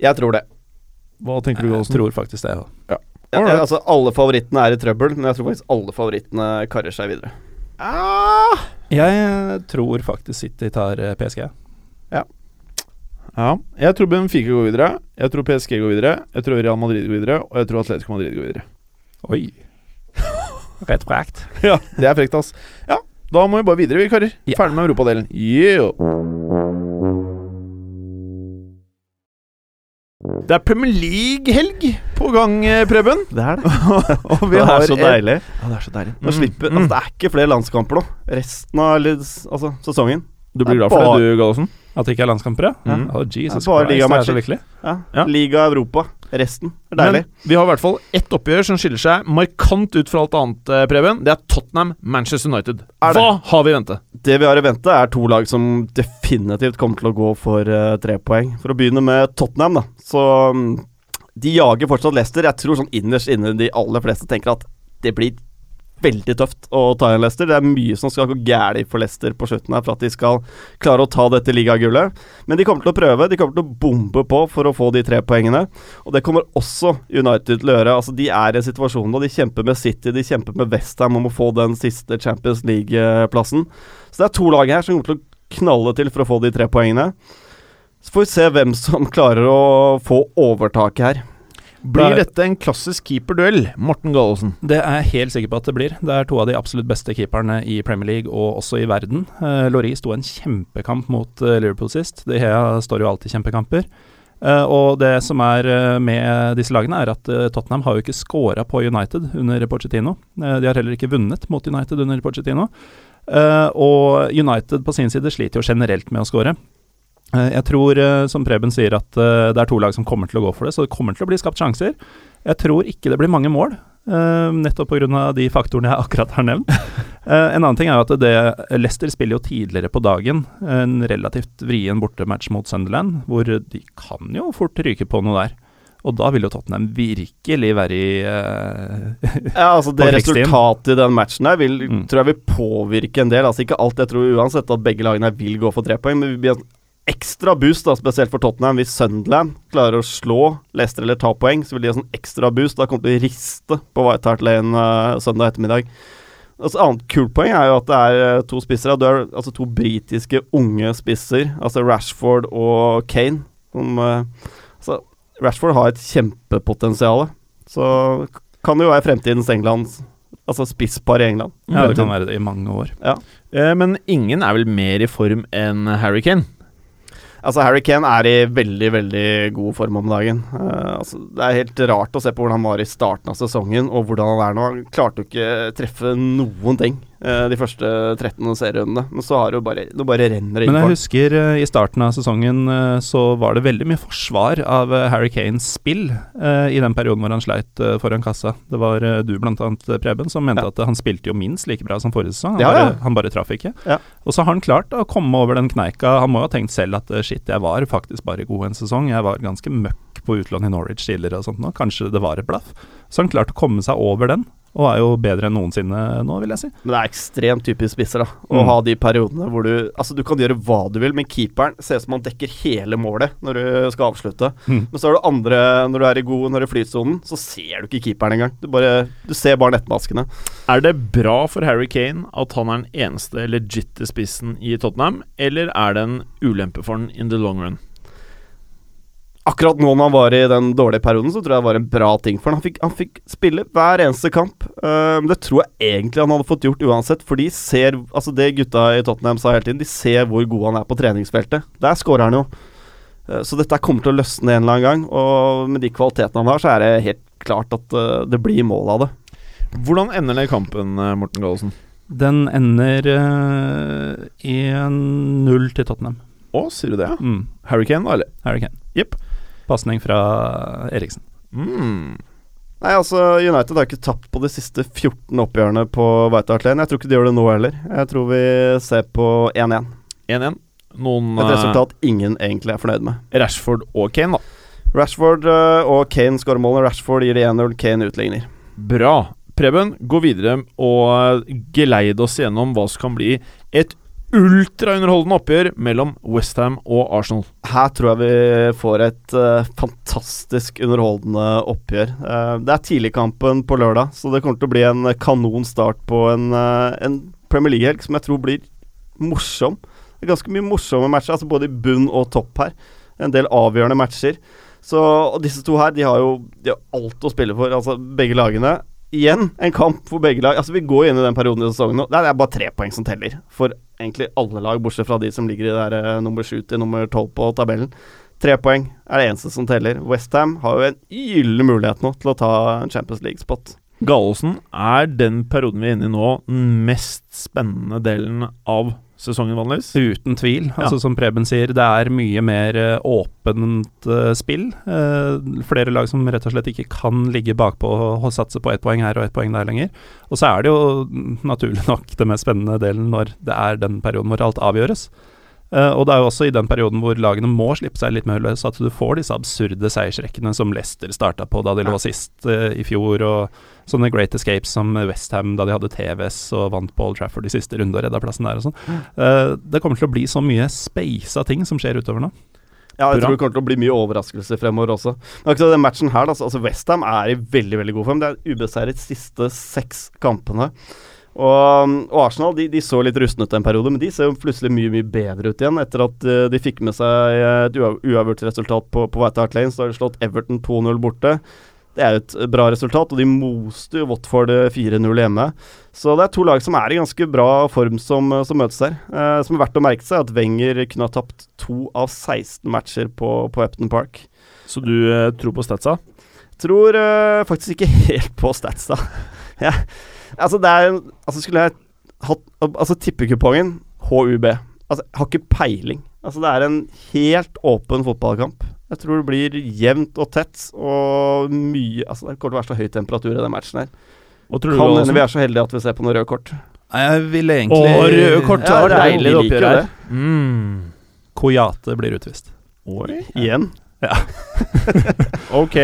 Jeg tror det. Hva tenker du, Jeg Gallosen? tror faktisk det. Ja. Ja, altså Alle favorittene er i trøbbel, men jeg tror faktisk alle favorittene karer seg videre. Ah! Jeg eh, tror faktisk City tar PSG. Ja. Jeg tror Benfica går videre. Jeg tror PSG går videre. Jeg tror Real Madrid går videre. Og jeg tror Atletico Madrid går videre. Oi. *laughs* Rett frekt. Ja, det er frekt, ass. Ja, da må vi bare videre, vi karer. Ja. Ferdig med europadelen. Yeah. Det er Premier League-helg på gang, eh, Preben. Det er det. *laughs* og vi det har er så deilig. Ja, det er så deilig. Nå slipper, altså, det er ikke flere landskamper nå. Resten av altså, sesongen. Du blir glad for det, du, Gallosen? At det ikke er landskamper, ja? Mm. Oh, Jesus Det er bare Christ, det er ligamatcher. Ja. Ja. Liga Europa. Resten er deilig. Men vi har i hvert fall ett oppgjør som skiller seg markant ut fra alt annet, eh, Preben. Det er Tottenham-Manchester United. Er? Hva har vi i vente? Det vi har i vente, er to lag som definitivt kommer til å gå for uh, tre poeng. For å begynne med Tottenham, da. Så um, de jager fortsatt Leicester. Jeg tror sånn innerst inne de aller fleste tenker at det blir veldig tøft å ta igjen Leicester. Det er mye som skal gå galt for Leicester på slutten her for at de skal klare å ta dette ligagullet. Men de kommer til å prøve. De kommer til å bombe på for å få de tre poengene. Og det kommer også United til å gjøre. Altså, de er i en situasjon nå. De kjemper med City, de kjemper med Westham om å få den siste Champions League-plassen. Så det er to lag her som kommer til å knalle til for å få de tre poengene. Så får vi se hvem som klarer å få overtaket her. Blir dette en klassisk keeperduell, Morten Gallosen? Det er jeg helt sikker på at det blir. Det er to av de absolutt beste keeperne i Premier League og også i verden. Uh, Laurie sto en kjempekamp mot uh, Liverpool sist. De Hea står jo alltid kjempekamper. Uh, og det som er uh, med disse lagene, er at eh, Tottenham har jo ikke scora på United under Pochettino. Eh, de har heller ikke vunnet mot United under Pochettino. Eh, og United på sin side sliter jo generelt med å score. Eh, Jeg tror, eh, som Preben sier, at eh, det er to lag som kommer til å gå for det, så det kommer til å bli skapt sjanser. Jeg tror ikke det blir mange mål, nettopp pga. de faktorene jeg *laughs* akkurat har nevnt. En annen ting er at det, Leicester spiller jo tidligere på dagen en relativt vrien bortematch mot Sunderland, hvor de kan jo fort ryke på noe der. Og da vil jo Tottenham virkelig være i uh, Ja, altså *laughs* Det resultatet i den matchen her vil, Mm. tror jeg vil påvirke en del. Altså Ikke alt. Jeg tror uansett at begge lagene vil gå for tre poeng, men ekstra boost, da spesielt for Tottenham. Hvis Sunderland klarer å slå Leicester eller ta poeng, så vil de ha sånn ekstra boost. Da kommer de til å riste på White Hart Lane uh, søndag ettermiddag. Altså, annet kult poeng er jo at det er eh, to spisser. her. Det er altså to britiske unge spisser, altså Rashford og Kane. Som, uh, altså, Rashford har et kjempepotensial. Så kan det jo være fremtidens England Altså spisspar i England. Ja, det kan være det i mange år. Eh, men ingen er vel mer i form enn Harry Kane? Altså, Harry Kane er i veldig, veldig god form om dagen. Uh, altså, det er helt rart å se på hvordan han var i starten av sesongen, og hvordan han er nå. Han klarte jo ikke treffe noen ting de første 13 serierundene, men så har det jo bare det bare renner inn. Men jeg husker uh, i starten av sesongen så var det veldig mye forsvar av Harry Kanes spill i den perioden hvor han sleit foran kassa. Det var du blant annet, Preben, som mente ja. at han spilte jo minst like bra som forrige sesong. Han, ja, ja. Bare, han bare traff ikke. Og så har han klart å komme over den kneika. Han må jo ha tenkt selv at shit, jeg var faktisk bare god en sesong. Jeg var ganske møkk på utlån i Norwich tidligere og sånt nå. Kanskje det var et blaff. Så han klarte å komme seg over den, og er jo bedre enn noensinne nå, vil jeg si. Men det er ekstremt typisk spisser, da. Å mm. ha de periodene hvor du Altså, du kan gjøre hva du vil, men keeperen ser ut som han dekker hele målet når du skal avslutte. Mm. Men så er det andre Når du er i god Når du er i flytsonen, så ser du ikke keeperen engang. Du bare Du ser bare nettmaskene. Er det bra for Harry Kane at han er den eneste legitte spissen i Tottenham, eller er det en ulempe for han in the long run? Akkurat nå når han var i den dårlige perioden, så tror jeg det var en bra ting for han. Han fikk, han fikk spille hver eneste kamp. Uh, det tror jeg egentlig han hadde fått gjort uansett, for de ser Altså det gutta i Tottenham sa hele tiden, de ser hvor god han er på treningsfeltet. Der scorer han jo. Uh, så dette kommer til å løsne en eller annen gang, og med de kvalitetene han har, så er det helt klart at uh, det blir mål av det. Hvordan ender den kampen, Morten Gallosen? Den ender i 0 til Tottenham. Å, sier du det? Mm. Harry Kane, da, eller? Harry Kane. Jepp. Pasning fra Eriksen. Mm. Nei, altså United har ikke tapt på de siste 14 oppgjørene på White Hart Lane. Jeg tror ikke de gjør det nå heller. Jeg tror vi ser på 1-1. 1-1. Noen Et resultat ingen egentlig er fornøyd med. Rashford og Kane, da. Rashford uh, og Kane skårer målene. Rashford gir det 1-0, Kane utligner. Bra. Preben, gå videre og geleid oss gjennom hva som kan bli et ultraunderholdende oppgjør mellom Westham og Arsenal. Her tror jeg vi får et uh, fantastisk underholdende oppgjør. Uh, det er tidligkampen på lørdag, så det kommer til å bli en kanon start på en, uh, en Premier League-helg som jeg tror blir morsom. Det er ganske mye morsomme matcher, altså både i bunn og topp her. En del avgjørende matcher. Så, og disse to her, de har jo de har alt å spille for, altså begge lagene igjen en kamp for begge lag. Altså Vi går inn i den perioden i sesongen nå. Det er bare tre poeng som teller. For egentlig alle lag, bortsett fra de som ligger i der uh, nummer sju til nummer tolv på tabellen. Tre poeng er det eneste som teller. Westham har jo en gyllen mulighet nå til å ta en Champions League-spot. Gallosen, er den perioden vi er inne i nå, den mest spennende delen av sesongen, vanligvis? Uten tvil. Ja. Altså Som Preben sier, det er mye mer uh, åpent uh, spill. Uh, flere lag som rett og slett ikke kan ligge bakpå og satse på ett poeng her og ett poeng der lenger. Og så er det jo naturlig nok det mest spennende delen når det er den perioden hvor alt avgjøres. Uh, og det er jo også i den perioden hvor lagene må slippe seg litt mer løs, at du får disse absurde seiersrekkene som Leicester starta på da de lå sist uh, i fjor, og sånne great escapes som Westham da de hadde TVS og vant på Old Trafford i siste runde og redda plassen der og sånn. Uh, det kommer til å bli så mye speisa ting som skjer utover nå. Ja, jeg tror det kommer til å bli mye overraskelse fremover også. Men akkurat den matchen her, altså Westham er i veldig veldig god form. Det er ubeseiret siste seks kampene. Og, og Arsenal de, de, så litt rustne ut en periode, men de ser jo plutselig mye mye bedre ut igjen. Etter at uh, de fikk med seg et uavgjort resultat på, på White Hart Lane, så har de slått Everton 2-0 borte. Det er jo et bra resultat, og de moste jo Watford 4-0 hjemme. Så det er to lag som er i ganske bra form som, som møtes her. Eh, som er verdt å merke seg, at Wenger kunne ha tapt to av 16 matcher på, på Epton Park. Så du eh, tror på statsa? Tror faktisk ikke *laughs* helt på statsa. ja. Altså, det er Altså, skulle jeg hatt Altså, tippekupongen HUB. Altså, jeg har ikke peiling. Altså, det er en helt åpen fotballkamp. Jeg tror det blir jevnt og tett og mye Altså, det kommer til å være så høy temperatur i den matchen her. kan hende vi er så heldige at vi ser på noe røde kort. Nei, jeg ville egentlig Å, røde kort! Ja, det er deilig oppgjør her. Mm. Koyate blir utvist. Oi. Igjen? Ja. *laughs* *laughs* ok.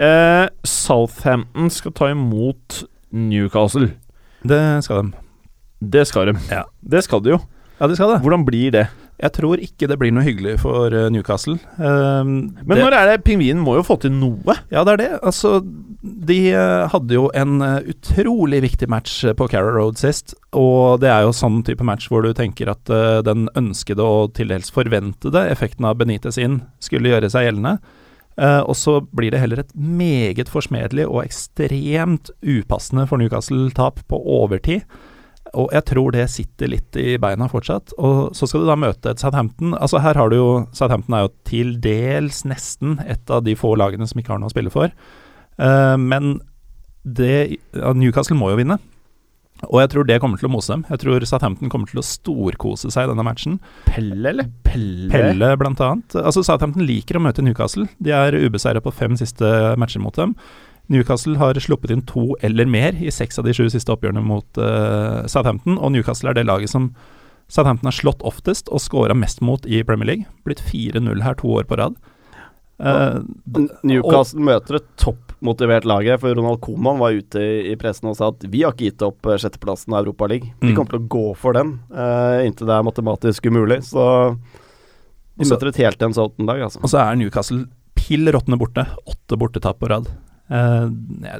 Eh, Southampton skal ta imot Newcastle. Det skal de. Det skal de. Ja. Det skal de jo. Ja, det skal det. Hvordan blir det? Jeg tror ikke det blir noe hyggelig for uh, Newcastle. Um, Men det, når er det Pingvinen må jo få til noe? Ja, det er det. Altså, de uh, hadde jo en uh, utrolig viktig match på Carrow Road sist. Og det er jo sånn type match hvor du tenker at den ønskede og til dels forventede effekten av Benitez inn skulle gjøre seg gjeldende. Uh, og så blir det heller et meget forsmedelig og ekstremt upassende for Newcastle-tap på overtid. Og jeg tror det sitter litt i beina fortsatt. Og så skal du da møte et Southampton. Altså Her har du jo Southampton er jo til dels nesten et av de få lagene som ikke har noe å spille for. Uh, men det ja, Newcastle må jo vinne. Og jeg tror det kommer til å mose dem. Jeg tror Southampton kommer til å storkose seg i denne matchen. Pelle, eller? Pelle? Pelle, blant annet. Altså Southampton liker å møte Newcastle. De er ubeseira på fem siste matcher mot dem. Newcastle har sluppet inn to eller mer i seks av de sju siste oppgjørene mot uh, Southampton, og Newcastle er det laget som Southampton har slått oftest og scora mest mot i Premier League. Blitt 4-0 her to år på rad. Uh, Newcastle møter et toppmotivert lag laget. for Ronald Coman var ute i, pressen og sa at vi har ikke gitt opp eh, sjetteplassen av Europaligaen. Vi Mm. kommer til å gå for den uh, inntil det er matematisk umulig. Så vi møter et helt en Southampton-lag, altså. Og så er Newcastle pill råtne borte. Åtte bortetap på rad. Uh,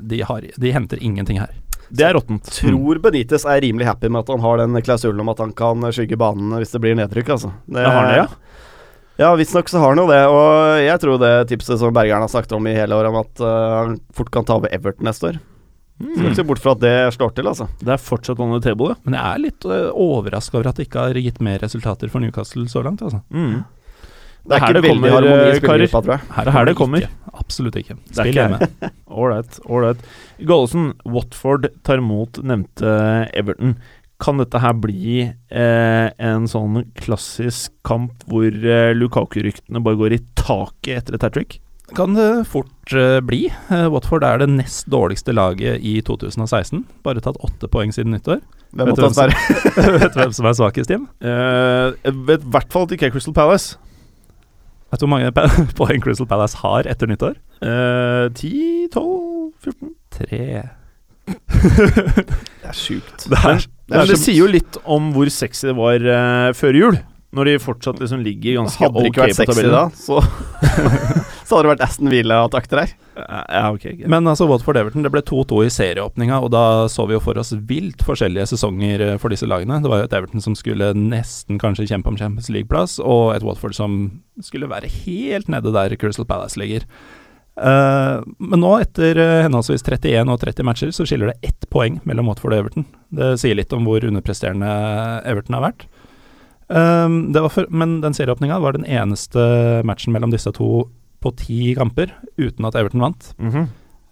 de, har, de henter ingenting her. Det er råttent. Tror Benitez er rimelig happy med at han har den klausulen om at han kan skygge banen hvis det blir nedrykk, altså. Det, det har han ja? Ja, visstnok så har han jo det. Og jeg tror det tipset som Bergeren har snakket om i hele år, om at uh, han fort kan ta over Everton neste år. Skal ikke se bort fra at det slår til, altså. Det er fortsatt on the table, ja. Men jeg er litt uh, overraska over at det ikke har gitt mer resultater for Newcastle så langt. Altså. Mm. Det er her ikke det kommer, harmoni i eh, karer. spillergruppa, tror jeg. Her Det er her det ikke. kommer. Absolutt ikke. Spill ikke hjemme. *laughs* Ålreit, ålreit. Gollesen, Watford tar imot nevnte Everton. Kan dette her bli eh, en sånn klassisk kamp hvor eh, Lukaku-ryktene bare går i taket etter et hat trick? Kan det fort eh, bli. Eh, Watford er det nest dårligste laget i 2016. Bare tatt åtte poeng siden nyttår. Hvem Vet du hvem som, *laughs* Vet du hvem som er svakest, Jim? Eh, jeg vet i hvert fall at det ikke er Crystal Palace. Vet du hvor mange *laughs* poeng Crystal Palace har etter nyttår? Ti, 10, 12, 14 Tre. Det er sjukt. Det er, det Men er det sier jo litt om hvor sexy det var uh, før jul. Når de fortsatt liksom ligger ganske Hadde det ikke vært sexy da, så *laughs* Så hadde det vært Aston Villa-takter her. Ja, ok, greit. Men altså Watford Everton, det ble 2-2 i serieåpninga, og da så vi jo for oss vilt forskjellige sesonger eh, for disse lagene. Det var jo et Everton som skulle nesten kanskje kjempe om Champions League-plass, og et Watford som skulle være helt nede der Crystal Palace ligger. Eh, men nå, etter eh, henholdsvis 31 og 30 matcher, så skiller det ett poeng mellom Watford og Everton. Det sier litt om hvor underpresterende Everton har vært. Um, det var for, men den serieåpninga var den eneste matchen mellom disse to på ti kamper uten at Everton vant. Mm -hmm.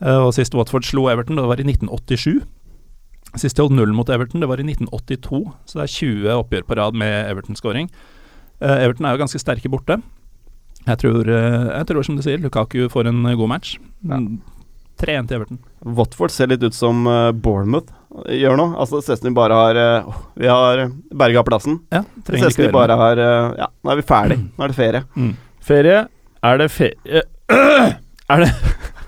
uh, og sist Watford slo Everton, det var i 1987. Sist de holdt null mot Everton, det var i 1982. Så det er 20 oppgjør på rad med Everton-scoring. Eh, Everton er jo ganske sterke borte. Jeg tror, eh, jeg tror som du sier, Lukaku får en eh, god match. Ja. 3-1 til Everton. Watford ser litt ut som eh, Bournemouth gjør nå. Altså, det ser ut som de bare har Vi har berga plassen. Ja, Det ser ut som de bare har Ja, nå er vi ferdig. Nå er det ferie. mm. Ferie Er det ferie *clears throat* Er det *clears throat*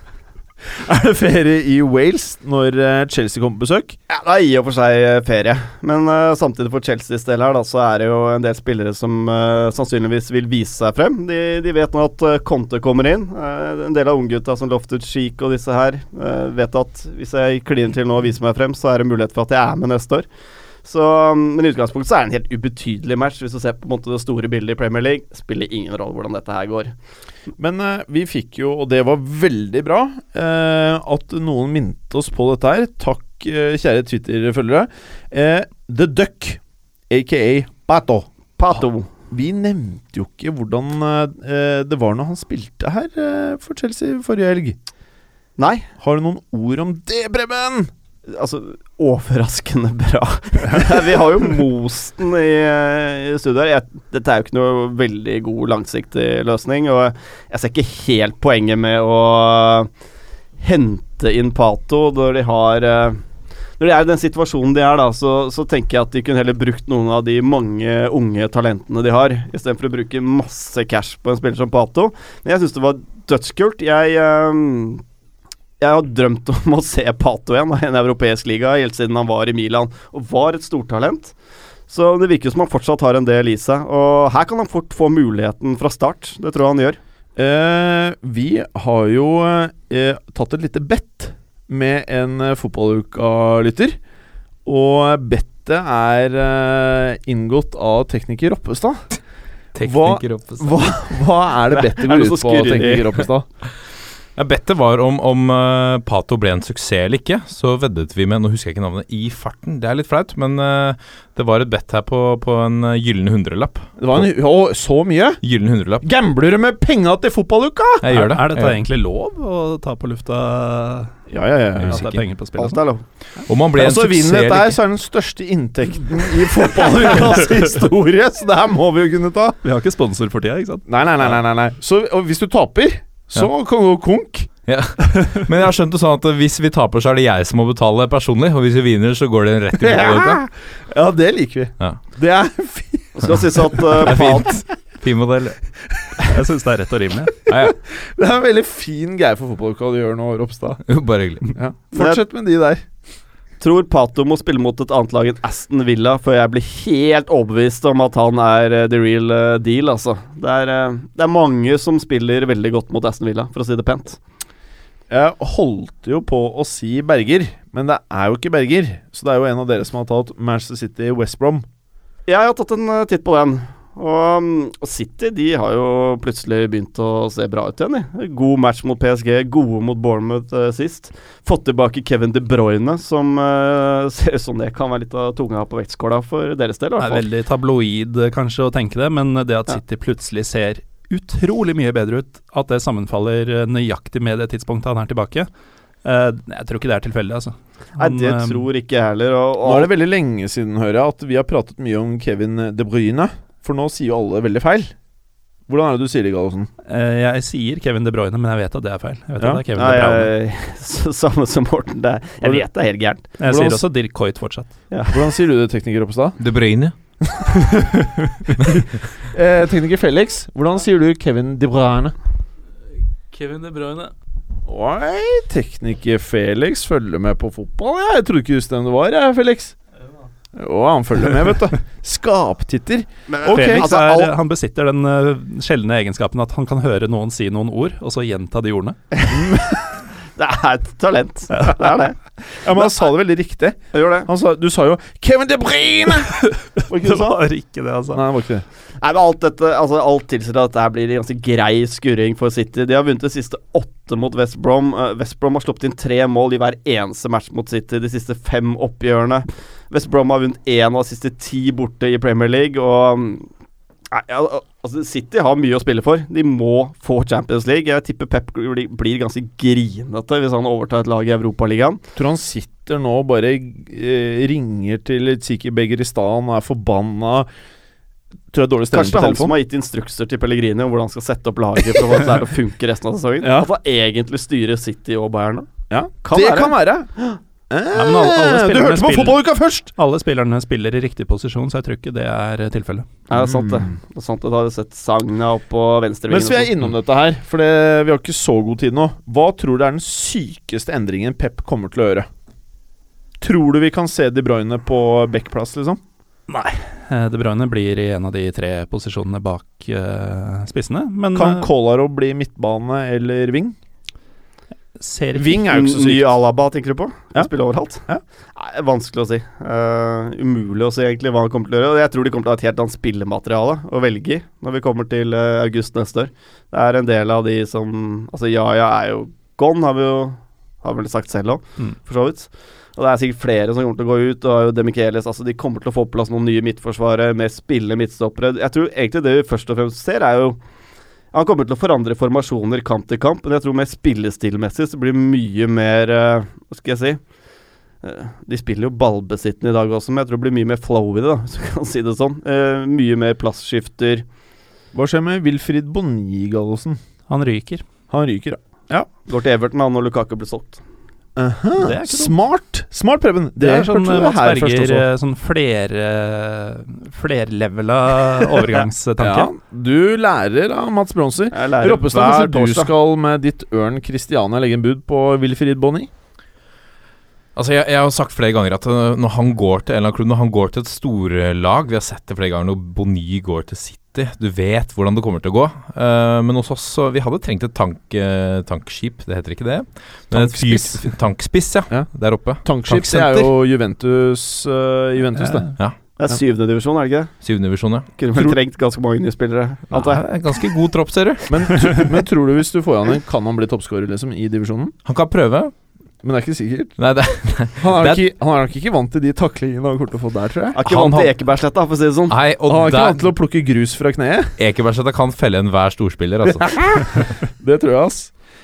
*laughs* Er det ferie i Wales når eh, Chelsea kommer på besøk? Ja, Det er i og for seg eh, ferie, men uh, samtidig for Chelseas del her, da, så er det jo en del spillere som uh, sannsynligvis vil vise seg frem. De, de vet nå at uh, Conte kommer inn. En del av unggutta som Lofted Cheek og disse her vet at hvis jeg kliner til nå og viser meg frem, så er det mulighet for at jeg er med neste år. Så, mm, men i utgangspunktet så er det en helt ubetydelig match. Hvis du ser på en måte det store bildet i Premier League, spiller ingen rolle hvordan dette her går. Men eh, vi fikk jo, og det var veldig bra, eh, at noen minte oss på dette her. Takk, eh, kjære Twitter-følgere. Eh, The Duck, aka Pato. Pato. Vi nevnte jo ikke hvordan eh, det var når han spilte her eh, for Chelsea forrige helg. Nei, Har du noen ord om det, Preben? Altså overraskende bra. *laughs* Vi har jo most den i, i studio her. Dette er jo ikke noe veldig god langsiktig løsning, og jeg ser ikke helt poenget med å hente inn Pato når de har eh, Når de er i den situasjonen de er, da, så, så tenker jeg at de kunne heller brukt noen av de mange unge talentene de har, istedenfor å bruke masse cash på en spiller som Pato. Men jeg syns det var dødskult. Jeg eh, jeg har drømt om å se Pato igjen i en europeisk liga, helt siden han var i Milan, og var et stortalent. Så det virker som han fortsatt har en del i seg, og her kan han fort få muligheten fra start. Det tror jeg han gjør. Eh, vi har jo eh, tatt et lite bet med en eh, fotballuka-lytter. Og bettet er eh, inngått av tekniker Roppestad. Tekniker Roppestad. Hva, hva er det *laughs* bettet Er går ut på, tekniker Roppestad? *laughs* Ja, Bettet var om, om uh, Pato ble en suksess eller ikke. Så veddet vi med Nå husker jeg ikke navnet i farten, det er litt flaut, men uh, det var et bett her på, på en uh, gyllen hundrelapp. Det var en, å, så mye? Gyllen hundrelapp. Gambler du med penga til fotballuka? Jeg gjør det. Er, er dette Jeg gjør egentlig lov å ta på lufta Ja, ja, ja. at det er penger på spill? Alt er lov. Om han ble en så suksess eller ikke. så er den største inntekten i fotballukas *laughs* historie, så det her må vi jo kunne ta. Vi har ikke sponsor for tida, ikke sant? Nei, nei, nei. nei, nei, nei. Så og hvis du taper, så kan du gå konk. Ja. *laughs* Men jeg har skjønt det sånn at hvis vi taper, så er det jeg som må betale personlig. Og hvis vi vinner, så går det rett i fotballuka. *laughs* Ja, det liker vi. Ja. Det er *laughs* fint. Skal sies at uh, Det er fint. Fin modell. Jeg syns det er rett og rimelig. Ja, ja. Det er en veldig fin greie for fotballuka du gjør nå, Ropstad. Jo, Bare hyggelig. Ja. Fortsett med de der. Tror Pato må spille mot et annet lag enn Aston Villa før jeg blir helt overbevist om at han er uh, the real uh, deal, altså. Det er, uh, det er mange som spiller veldig godt mot Aston Villa, for å si det pent. Jeg holdt jo på å si Berger, men det er jo ikke Berger. Så det er jo en av dere som har tatt Manchester City West Brom. Jeg har tatt en titt på den. Og, og City de har jo plutselig begynt å se bra ut igjen. De. God match mot PSG, gode mot Bournemouth uh, sist. Fått tilbake Kevin De Bruyne, som uh, *laughs* ser ut som det kan være litt av tunga på vektskåla for deres del. i Det er veldig tabloid eh, kanskje å tenke det, men det at Ja. City plutselig ser utrolig mye bedre ut, at det sammenfaller eh, nøyaktig med det tidspunktet han er tilbake, Uh, jeg tror ikke det er tilfeldig, altså. Nei, det eh, tror ikke jeg heller. Og, Nå er det veldig lenge siden, hører jeg, at vi har pratet mye om Kevin De Bruyne. For nå sier jo alle veldig feil. Hvordan er det du sier det, Gallosen? eh, jeg sier Kevin De Bruyne, men jeg vet at det er feil. Jeg vet Ja. at det er Kevin Nei, De Bruyne. jeg, *laughs* samme som Morten. Det, er- jeg vet det er helt gærent. Jeg hvordan- sier også Dirk Coit fortsatt. Hvordan sier du det, tekniker Oppestad? De Bruyne. *laughs* Eh, tekniker Felix, hvordan sier du Kevin De Bruyne? Kevin De Bruyne. Oi, tekniker Felix følger med på fotball. Jeg trodde ikke du visste hvem det var, jeg, Felix. Å, han følger med, vet du. Skaptitter. Ok, Felix altså, er, han besitter den uh, sjeldne egenskapen at han kan høre noen si noen ord, og så gjenta de ordene. *laughs* Det er et talent. Det er det. Ja, Men han sa det veldig riktig. Jeg gjør det. Han sa, du sa jo 'Kevin De Bruyne'! *laughs* Var ikke det sa? ikke det, altså. Nei, det var ikke det. Nei, men alt dette Altså alt tilsier at dette blir en ganske grei skurring for City. De har vunnet de siste åtte mot West Brom. Uh, West Brom har sluppet inn tre mål i hver eneste match mot City de siste fem oppgjørene. West Brom har vunnet én av de siste ti borte i Premier League, og um, Nei, ja, altså City har mye å spille for. De må få Champions League. Jeg tipper Pep blir ganske grinete hvis han overtar et lag i Europaligaen. Tror han sitter nå og bare eh, ringer til Tsiki Begeristan og er forbanna. Tror jeg dårlig stemning Kanskje det på er han som har gitt instrukser til Pellegrini om hvordan han skal sette opp laget for få det å funke resten av sesongen. *laughs* Ja. At han egentlig styrer City og Bayern nå. Ja, Kan det være. kan være. *gasps* Eh, men alle- alle du hørte på fotballuka først! Alle spillerne spiller i riktig posisjon, så jeg tror ikke det er eh, tilfellet. Ja, det er sant, det. Mm. det er sant det. Da har du sett Sagna opp på venstrevingen. Mens vi er sånn. innom dette her, for det, vi har ikke så god tid nå. Hva tror du er den sykeste endringen Pep kommer til å gjøre? Tror du vi kan se De Bruyne på backplass, liksom? Nei. De Bruyne blir i en av de tre posisjonene bak uh, spissene, men Kan eh, Kolaro bli midtbane eller wing? Ser ikke Ving er jo ikke så Ny. Alaba, tenker du på? Ja. Spiller Spille overalt? Ja. Nei, vanskelig å si. Uh, umulig å si egentlig hva han kommer til å gjøre. Og jeg tror de kommer til å ha et helt annet spillemateriale å velge i når vi kommer til uh, august neste år. Det er en del av de som Altså, Yaya er jo gone, har vi jo har vel sagt selv òg, Mm. for så vidt. Og det er sikkert flere som kommer til å gå ut. Og Demichelis Altså, de kommer til å få på plass noen nye midtforsvarere med spillende midtstoppere. Jeg tror egentlig det vi først og fremst ser, er jo han kommer til å forandre formasjoner kamp til kamp, men jeg tror mer spillestilmessig så blir det mye mer eh, Hva skal jeg si Eh, De spiller jo ballbesittende i dag også, men jeg tror det blir mye mer flow i det, da, *laughs* hvis du kan si det sånn. Eh, mye mer plassskifter. Hva skjer med Wilfrid Bonni, Gallosen? Han ryker. Han ryker, ja. Går til Everton han når Lukaku blir solgt. Aha, Det er ikke. Smart! Smart, Preben. Det er sånn eh, Mats Berger, Sånn eh, sånn fler, flerlevela overgangstanke. *laughs* Ja, du lærer av Mats Bronser. Jeg lærer Roppestad, hver kanskje du torsdag. skal med ditt ørn Christiania legge en bud på Wilfried Bonny Altså jeg, jeg har sagt flere ganger at når han går til en eller annen klubb, når han går til et storlag Vi har sett det flere ganger når Bonny går til City. Du vet hvordan det kommer til å gå. Uh, men hos oss så Vi hadde trengt et tank, uh, tankskip, det heter ikke det? Tankspiss. Tankspiss, ja. Ja. Der oppe. Tankskip, det er jo Juventus, uh, Juventus det. Ja. Det er syvende divisjon, er det ikke det? Syvende divisjon, ja. Kunne vel trengt ganske mange nye spillere, en ganske god tropp, ser du. Men, men tror du hvis du får han inn, kan han bli toppskårer liksom, i divisjonen? Han kan prøve. Men det er ikke sikkert. Nei, det, Han er, Det ikke, han er nok ikke vant til de taklingene han kommer til å få der, tror jeg. Er ikke Han vant til Ekebergsletta, for å si det sånn. nei, Han er der, ikke vant til å plukke grus fra kneet. Ekebergsletta kan felle enhver storspiller, altså. *laughs* Det tror jeg, ass.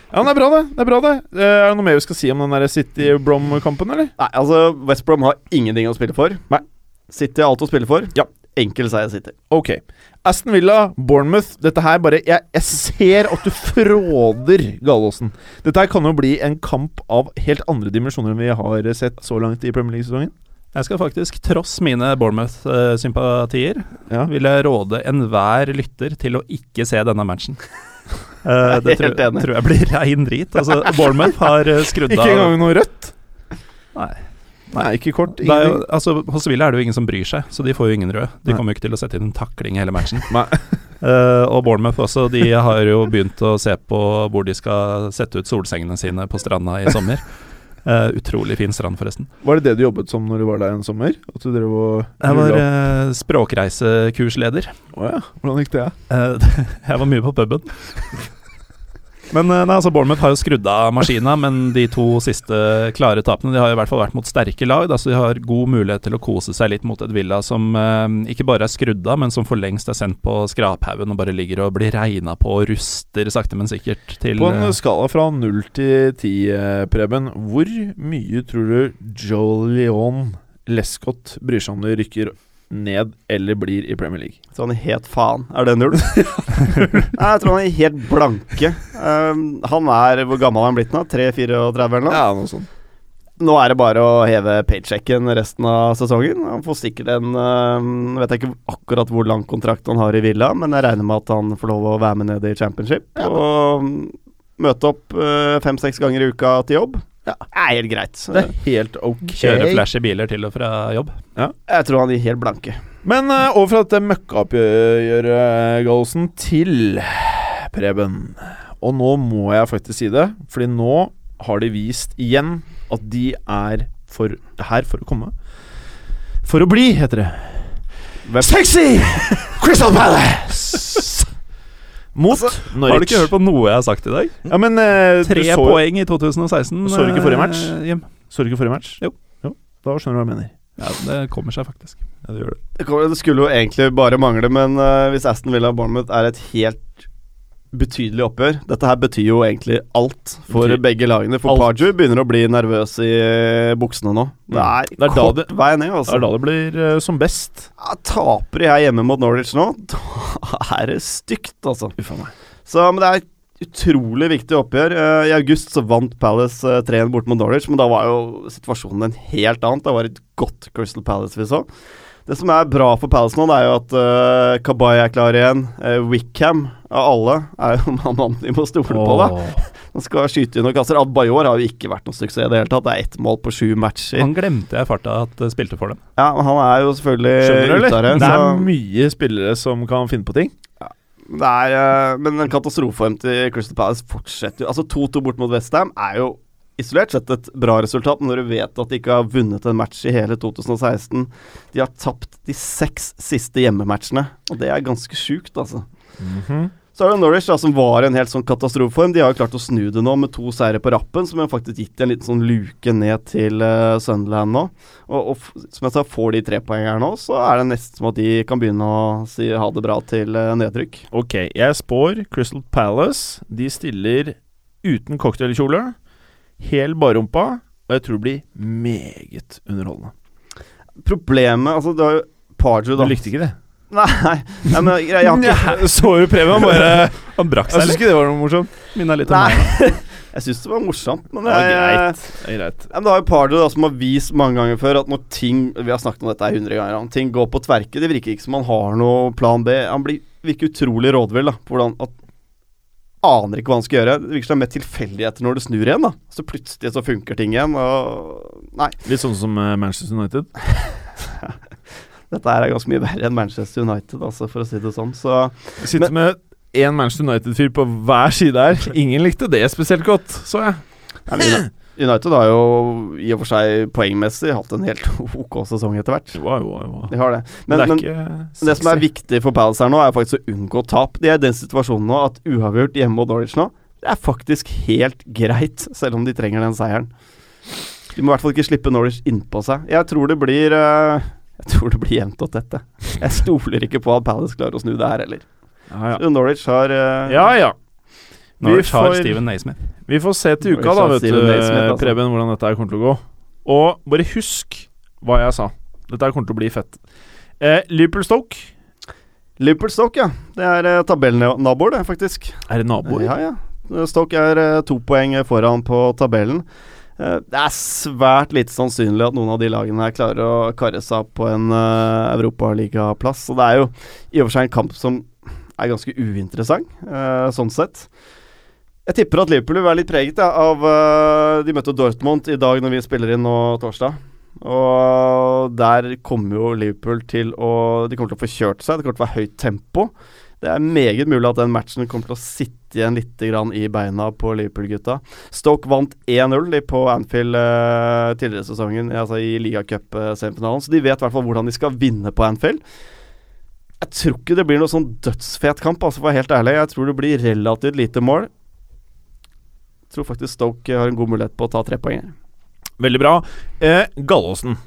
Ja, men Det er bra, det. det er bra det Eh, Er det noe mer vi skal si om den der City-Brom-kampen, eller? Nei, altså, West Brom har ingenting å spille for. Nei. City har alt å spille for. Ja. Enkel seier City. Ok. Aston Villa, Bournemouth. Dette her bare Jeg, jeg ser at du fråder Galåsen. Dette her kan jo bli en kamp av helt andre dimensjoner enn vi har sett så langt i Premier League-sesongen. Jeg skal faktisk, tross mine Bournemouth-sympatier, Ja. vil jeg råde enhver lytter til å ikke se denne matchen. uh, *laughs* det tror, tror jeg blir rein drit. Altså, Bournemouth har skrudd av Ikke engang noe rødt? Nei. Nei, ikke kort. Jo, altså, hos Villa er det jo ingen som bryr seg, så de får jo ingen røde. De Nei. kommer jo ikke til å sette inn en takling i hele matchen. *laughs* Eh, og Bournemouth også, de har jo begynt å se på hvor de skal sette ut solsengene sine på stranda i sommer. Uh, *laughs* utrolig fin strand, forresten. Var det det du jobbet som når du var der en sommer? Jeg var uh, språkreisekursleder. Å ja. Hvordan gikk det? Uh, *laughs* jeg var mye på puben. Men eh, nei, altså Bournemouth har jo skrudd av maskina, men de to siste klare tapene De har i hvert fall vært mot sterke lag, da, så de har god mulighet til å kose seg litt mot et Villa som eh, ikke bare er skrudd av, men som for lengst er sendt på skraphaugen og bare ligger og blir regna på og ruster sakte, men sikkert til På en eh, skala fra null til ti, eh, Preben, hvor mye tror du Joe Leon Lescott bryr seg om de rykker ned eller blir i Premier League? Så han er helt faen. Er det null? *laughs* Nei, jeg tror han er helt blanke. Um, han er Hvor gammel er han blitt nå? 3-34 eller noe? Ja, noe sånt. Nå er det bare å heve paychecken resten av sesongen. Han får sikkert en um, Vet jeg ikke akkurat hvor lang kontrakt han har i Villa, men jeg regner med at han får lov å være med ned i championship. Og um, møte opp uh, fem-seks ganger i uka til jobb. Ja, er helt greit. Det er helt ok. Kjøre flashy biler til og fra jobb. Ja. Jeg tror han er helt blanke. Men uh, over fra dette møkkaoppgjøret, Gallosen, til Preben. Og nå må jeg faktisk si det, Fordi nå har de vist igjen at de er for, her for å komme. For å bli, heter det. Sexy! Crystal Palace! Mot Altså, Norwich. Har du ikke hørt på noe jeg har sagt i dag? Ja, men uh, Tre så, poeng i 2016. Så du ikke forrige match? eh, Så du ikke forrige match? Jo. Da skjønner du hva jeg mener. Ja, det kommer seg faktisk. Ja, det gjør det. Det, kommer, det skulle jo egentlig bare mangle, men uh, hvis Aston Villa Bournemouth er et helt betydelig oppgjør Dette her betyr jo egentlig alt for Betyr begge lagene. For alt. Pardew begynner å bli nervøs i eh, buksene nå. Det er, Det er kort det- vei ned, Det er altså. da det blir uh, som best. Ja, taper jeg hjemme mot Norwich nå, *laughs* da er det stygt, altså. Uffa meg. Så, men det er et utrolig viktig oppgjør. Uh, I august så vant Palace uh, 3-1 bort mot Norwich, men da var jo situasjonen en helt annen. Det var et godt Crystal Palace vi så. Det som er bra for Palace nå, det er jo at uh, Kabay er klar igjen. Uh, Wickham av alle er jo *laughs* mannen de må stole på, da. Han skal skyte inn noen kasser. Adbayor har jo ikke vært noen suksess i det hele tatt. Det er ett mål på sju matcher. Han glemte jeg farta at uh, spilte for dem. Ja, men Han er jo selvfølgelig av det. Er så- mye spillere som kan finne på ting. Det er, men en katastrofeform til Crystal Palace fortsetter jo. Altså 2-2 bort mot Westham er jo isolert sett et bra resultat, når du vet at de ikke har vunnet en match i hele 2016 De har tapt de seks siste hjemmematchene, og det er ganske sjukt, altså. Så er det Norwich, da, som var i en helt sånn katastrofeform. De har jo klart å snu det nå med to seire på rappen, som har faktisk gitt en liten sånn luke ned til uh, Sunderland nå. Og, og som jeg sa, får de tre poeng her nå, så er det nesten som at de kan begynne å si ha det bra til uh, nedtrykk. Ok, jeg spår Crystal Palace. De stiller uten cocktailkjole, hel barrumpa, og jeg tror det blir meget underholdende. Problemet Altså, det var jo Pardew, Du da. likte ikke det? *laughs* Nei, nei, men jeg, jeg har ikke *laughs* Så du Preben? bare Han brakk Jeg seg syns litt. ikke det var noe morsomt. Minna litt om meg. *laughs* Jeg syns det var morsomt, men Det var jeg, greit. Det er greit. Ja, men det har jo Pardew som har vist mange ganger før at når ting Vi har snakket om dette her 100 ganger. Om ting går på tverke. Det virker ikke som han har noe plan B. Han blir, virker utrolig rådvill da på hvordan at Aner ikke hva han skal gjøre. Det virker som det er med tilfeldigheter når det snur igjen. da Så plutselig så funker ting igjen. Og Nei, Litt sånn som eh, Manchester United. *laughs* dette her er ganske mye verre enn Manchester United, altså, for å si det sånn. Så Vi sitter med én Manchester United-fyr på hver side her. Ingen likte det spesielt godt, så jeg. Nei, men *clears throat* United har jo i og for seg poengmessig hatt en helt *laughs* ok sesong etter hvert. Wow, wow, wow. De har det. Men, Men, det men er det som er viktig for Palace her nå, er faktisk å unngå tap. De er i den situasjonen nå at uavgjort hjemme mot Norwich nå, det er faktisk helt greit, selv om de trenger den seieren. De må i hvert fall ikke slippe Norwich innpå seg. Jeg tror det blir eh, Jeg tror det blir jevnt og tett, jeg. Jeg stoler ikke på at Palace klarer å snu det her heller. Ja, ja. Så Norwich har eh, ja, ja. Norwich Norwich har Steven Naismith. Vi får se til uka, da, vet du, altså. Preben, hvordan dette her kommer til å gå. Og bare husk hva jeg sa. Dette her kommer til å bli fett. Eh, Liverpool-Stoke. Liverpool Stoke, ja. Det er eh, tabellnaboer, det, faktisk. Er det naboer? Ja, ja. Stoke er eh, to poeng foran på tabellen. Eh, det er svært lite sannsynlig at noen av de lagene her klarer å karre seg opp på en uh, europaligaplass. Så det er jo i og for seg en kamp som er ganske uinteressant, eh, sånn sett. Jeg tipper at Liverpool vil være litt preget ja, av uh, De møtte Dortmund i dag når vi spiller inn nå torsdag. Og der kommer jo Liverpool til å De kommer til å få kjørt seg. Det kommer til å være høyt tempo. Det er meget mulig at den matchen kommer til å sitte igjen litt i beina på Liverpool-gutta. Stoke vant 1-0 på Anfield uh, tidligere sesongen, altså i ligacup-semifinalen, så de vet i hvert fall hvordan de skal vinne på Anfield. Jeg tror ikke det blir noe sånn dødsfet kamp, altså for å være helt ærlig. Jeg tror det blir relativt lite mål. Tror faktisk Stoke har en god mulighet på å ta tre poeng. Veldig bra. Eh, Gallåsen.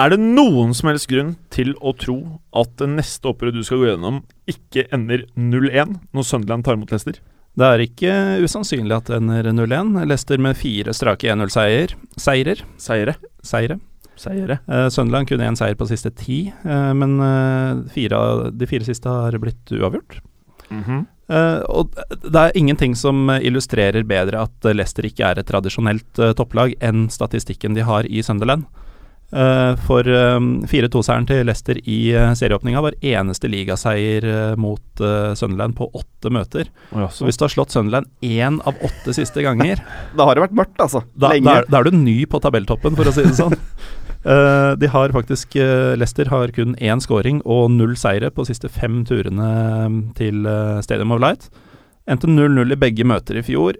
Er det noen som helst grunn til å tro at det neste oppgjøret du skal gå gjennom, ikke ender 0-1 når Sunderland tar imot Leicester? Det er ikke usannsynlig at det ender 0-1. Leicester med fire strake 1-0-seier. Seirer. Seire. Seire. Seire. Eh, Sunderland kunne én seier på siste ti, eh, men eh, fire de fire siste har blitt uavgjort. Mhm. Eh, og det er ingenting som illustrerer bedre at Leicester ikke er et tradisjonelt uh, topplag enn statistikken de har i Sunderland. Uh, for eh, 4-2-seieren til Leicester i uh, serieåpninga var eneste ligaseier mot Sunderland på åtte møter. Å ja, Så hvis du har slått Sunderland én av åtte siste ganger, *laughs* Da har det vært mørkt, altså. da, da, er, da er du ny på tabelltoppen, for å si det sånn. *laughs* Eh, de har faktisk uh, Leicester har kun én scoring og null seire på siste fem turene eh, til eh, Stadium of Light. Endte 0-0 i begge møter i fjor.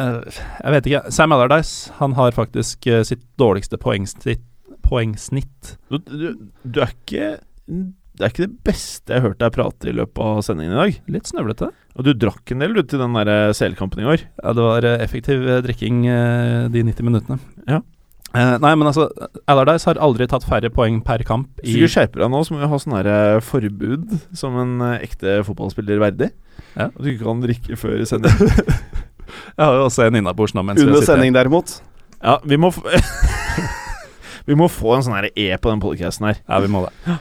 Jeg vet ikke. Sam Allardyce han har faktisk sitt dårligste poengsnitt, poengsnitt. Du, du, du er ikke Det er ikke det beste jeg har hørt deg prate i løpet av sendingen i dag. Litt snøvlete. Og du drakk en del du til den der selkampen i år. Ja, det var effektiv drikking de 90 minuttene. Ja. Eh, nei, men altså, Alardis har aldri tatt færre poeng per kamp Hvis i du skjerper deg nå, så må vi ha sånn her forbud som en eh, ekte fotballspiller verdig. Ja. At du ikke kan drikke før sending. *laughs* Jeg har jo også en innabords nå mens Under sending, derimot. ja, vi må f *laughs* Vi må få en sånn her E på den podcasten her. Ja, vi må det.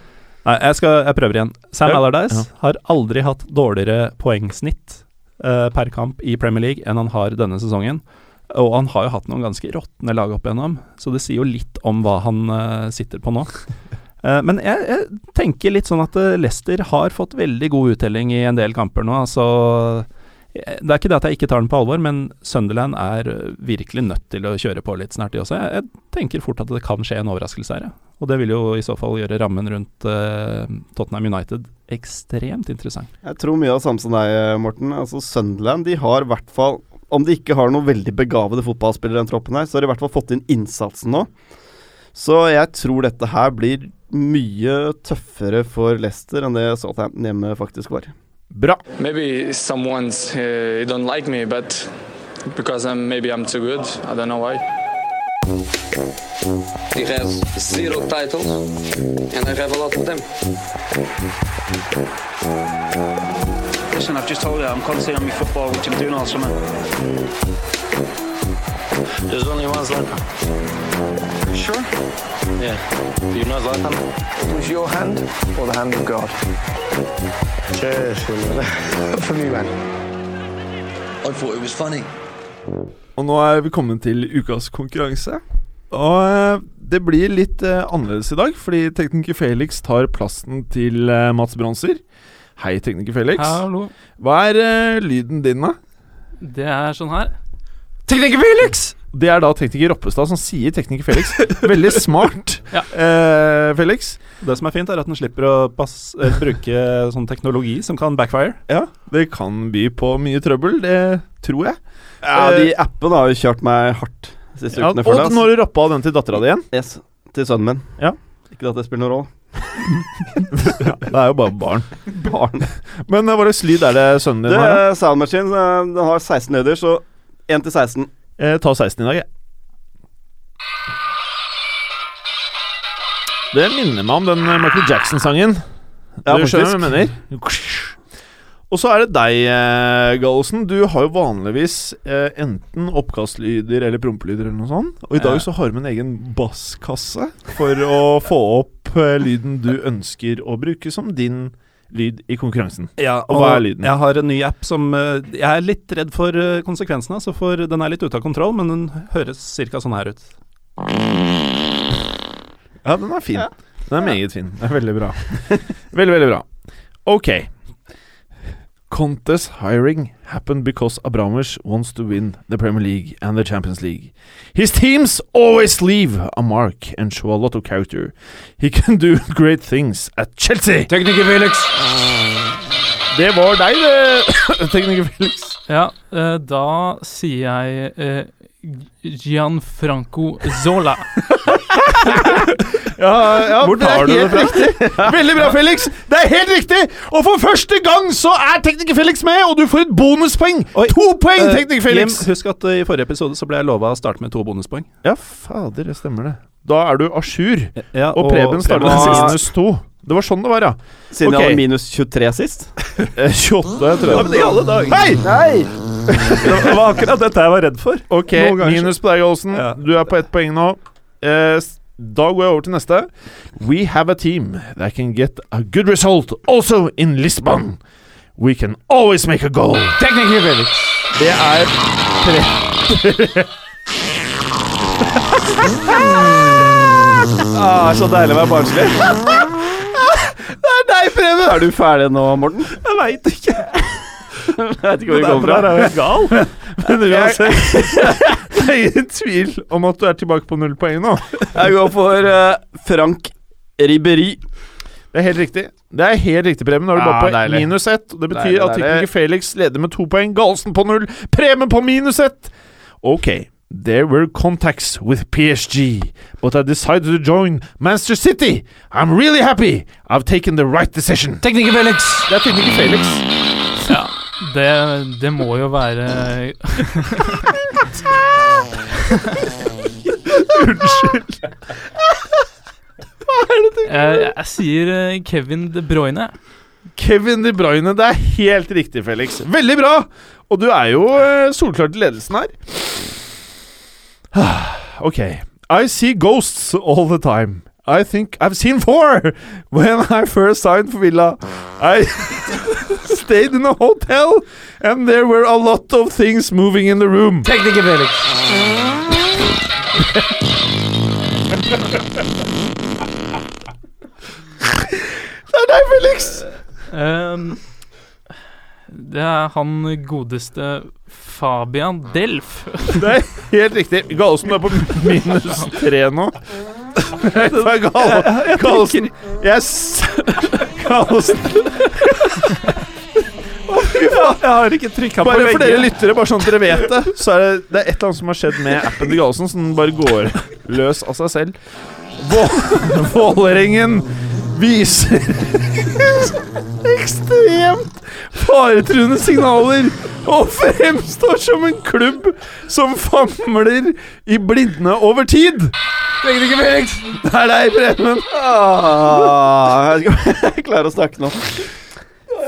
Nei, jeg, skal, jeg prøver igjen. Sam Ja. Alardis Ja. har aldri hatt dårligere poengsnitt uh, per kamp i Premier League enn han har denne sesongen. Og han har jo hatt noen ganske råtne lag opp igjennom, så det sier jo litt om hva han uh, sitter på nå. Uh, *laughs* men jeg, jeg tenker litt sånn at eh, Leicester har fått veldig god uttelling i en del kamper nå. Altså, det er ikke det at jeg ikke tar den på alvor, men Sunderland er virkelig nødt til å kjøre på litt snart, de også. Jeg, jeg tenker fort at det kan skje en overraskelse her, ja. og det vil jo i så fall gjøre rammen rundt Tottenham United ekstremt interessant. Jeg tror mye av det samme som deg, Morten. Altså Sunderland de har i hvert fall Om de ikke har noen veldig begavede fotballspillere i den troppen her, så har de i hvert fall fått inn innsatsen nå. Så jeg tror dette her blir mye tøffere for Leicester enn det Southampton hjemme faktisk var. Bra. Maybe someone's uh, don't like me, but because I'm maybe I'm too good. I don't know why. He has zero titles, and I have a lot of them. Listen, I've just told you I'm concentrating on my football, which I'm doing all summer. There's only one Zlatan. Sure? Yeah. Do you know Zlatan? It was your hand or the hand of God? *laughs* For me, man. I thought it was funny. Og nå er vi kommet til ukas konkurranse. Og eh, det blir litt eh, annerledes i dag, fordi tekniker Felix tar plassen til eh, Mats Bronser. Hei, tekniker Felix. Hallo. Hva er uh, lyden din, da? Det er sånn her. Tekniker Felix! Det er da tekniker Roppestad som sier tekniker Felix. *laughs* Veldig smart, Ja. eh, Felix. Det som er fint, er at den slipper å pass, eh, bruke sånn teknologi som kan backfire. Ja, det kan by på mye trøbbel, det tror jeg. Ja, de appene har jo kjørt meg hardt siste Ja, ukene. og når nå har du rappa den til dattera di igjen. Yes, til sønnen min. Ja. Ikke at det spiller noen rolle. Det er jo bare barn. *laughs* Barn. Men eh, hva slags lyd er det sønnen din Det har? da? Sound Machine. eh, Den har 16 høyder, så 1 til 16. Jeg ta 16 i dag, jeg. Det minner meg om den eh, Michael Jackson-sangen. Ja, du skjønner hva jeg mener? *laughs* Og så er det deg, eh, Gallosen. Du har jo vanligvis eh, enten oppkastlyder eller prompelyder eller noe sånt. Og i dag så har du med en egen basskasse for å få opp eh, lyden du ønsker å bruke som din lyd i konkurransen. Ja, Og hva er lyden? Jeg har en ny app som uh, Jeg er litt redd for uh, konsekvensene, så for den er litt ute av kontroll, men den høres ca. sånn her ut. Ja, den er fin. Den er meget fin. Det er veldig bra. *laughs* veldig, veldig bra. Ok. Contest hiring happened because Abramovich wants to win the Premier League and the Champions League. His teams always leave a mark and show a lot of character. He can do *laughs* great things at Chelsea. Tekniker Felix! Det var deg, det, *coughs* tekniker Felix. Ja, eh, da sier jeg eh, Gianfranco Zola. Ja, ja Hvor det er tar du det helt riktig. *laughs* Veldig bra, Felix. Det er helt riktig! Og for første gang så er tekniker Felix med, og du får et bonuspoeng. Oi. To poeng, uh, tekniker Felix. Jim, husk at uh, i forrige episode så ble jeg lova å starte med to bonuspoeng. Ja, fader, det stemmer det. Da er du a jour. Ja, Og Preben starter Preben starta minus to. Det var sånn det var, ja. Siden okay. jeg hadde minus 23 sist. *laughs* Eh, 28, tror jeg. i alle dager! Hei! Nei! Det var akkurat dette jeg var redd for. Ok, minus på deg, Olsen. Ja. Du er på ett poeng nå. Eh, da går jeg over til neste. We have a team that can get a good result also in Lisbon. We can always make a goal. Det er tre *laughs* Ah, så deilig å være barnslig. det er deg, Preben! Er du ferdig nå, Morten? Jeg veit ikke. Jeg vet ikke hvor det kommer fra. er jo gal. *laughs* Men uansett Det er *laughs* ingen tvil om at du er tilbake på null poeng nå. Jeg går for uh, Frank Ribberi. Det er helt riktig. Det er helt riktig, Preben. Nå er du Ja, bare på deilig. minus ett. Det betyr Deilig, at tekniker Felix leder med to poeng. Galsen på null. Preben på minus ett. Ok. There were contacts with PSG, but I decided to join Manchester City. I'm really happy. I've taken the right decision. Tekniker Felix! Det er tekniker Felix. Det, det må jo være *laughs* Unnskyld. Hva er det, Jeg, jeg sier eh, Kevin De Bruyne. Kevin De Bruyne. Det er helt riktig, Felix. Veldig bra! Og du er jo eh, i til ledelsen her. *sighs* ok. I see ghosts all the time. I think I've seen four when I first signed for Villa. I *laughs* stayed in a hotel, and there were a lot of things moving in the room. Tekniker Felix! *laughs* Det er deg, Felix! Um, det er han godeste Fabian Delf. *laughs* Det er helt riktig. Gallosen er på minus tre nå. *laughs* Det Gal- Gallosen Jeg Gallosen *laughs* Jeg har ikke trykka på Bare for dere lyttere, bare sånn at dere vet det, så er det, det er et eller annet som har skjedd med appen til Gallosen, som bare går løs av seg selv. Vå- *laughs* Vålerengen viser *laughs* ekstremt faretruende signaler og fremstår som en klubb som famler i blindene over tid. Tekniker Felix! Det er deg, Preben. Ah, ikke jeg klarer å snakke nå.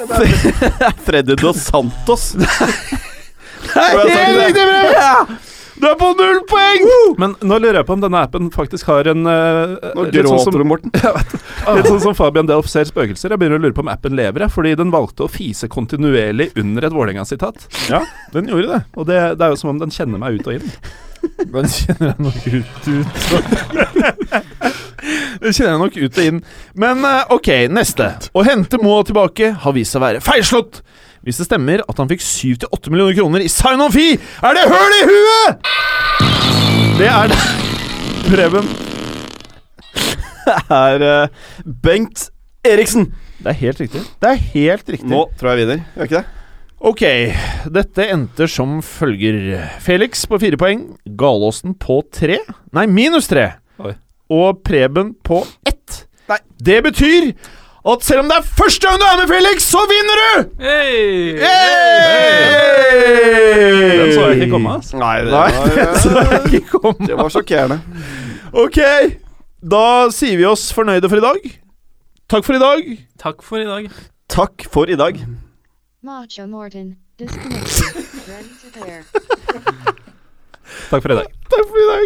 *laughs* Freddy Dos Santos. Helt riktig, Preben! Du er på null poeng! Men nå lurer jeg på om denne appen faktisk har en uh, Nå gråter sånn som, du, Morten. *laughs* litt sånn som Fabian Delf ser spøkelser. Jeg begynner å lure på om appen lever, jeg, fordi den valgte å fise kontinuerlig under et Vålerenga-sitat. Ja, den gjorde det. Og det, det er jo som om den kjenner meg ut og inn. Den kjenner jeg nok ut, ut. *laughs* Den kjenner jeg nok ut og inn. Men eh, ok, neste. Å hente Moa tilbake har vist seg å være feilslått. Hvis det stemmer at han fikk 7-8 millioner kroner i sign-on-fee, er det høl i huet! Det er det. Preben. er eh, Bengt Eriksen. Det er helt riktig. Det er helt riktig. Nå tror jeg vinner, gjør ikke det? Ok, dette endte som følger. Felix på fire poeng, Galåsen på tre Nei, minus tre. Og Preben på ett. Nei. Det betyr at selv om det er første gang du er med, Felix, så vinner du! Hey! Den så jeg ikke komme, Altså. Nei, det Nei, var, det så jeg ikke *laughs* komme. det var sjokkerende. Ok, da sier vi oss fornøyde for i dag. Takk for i dag. Takk for i dag. Takk for i dag. Macho Morten. *laughs* Ready to. Takk for i dag. Takk for i dag.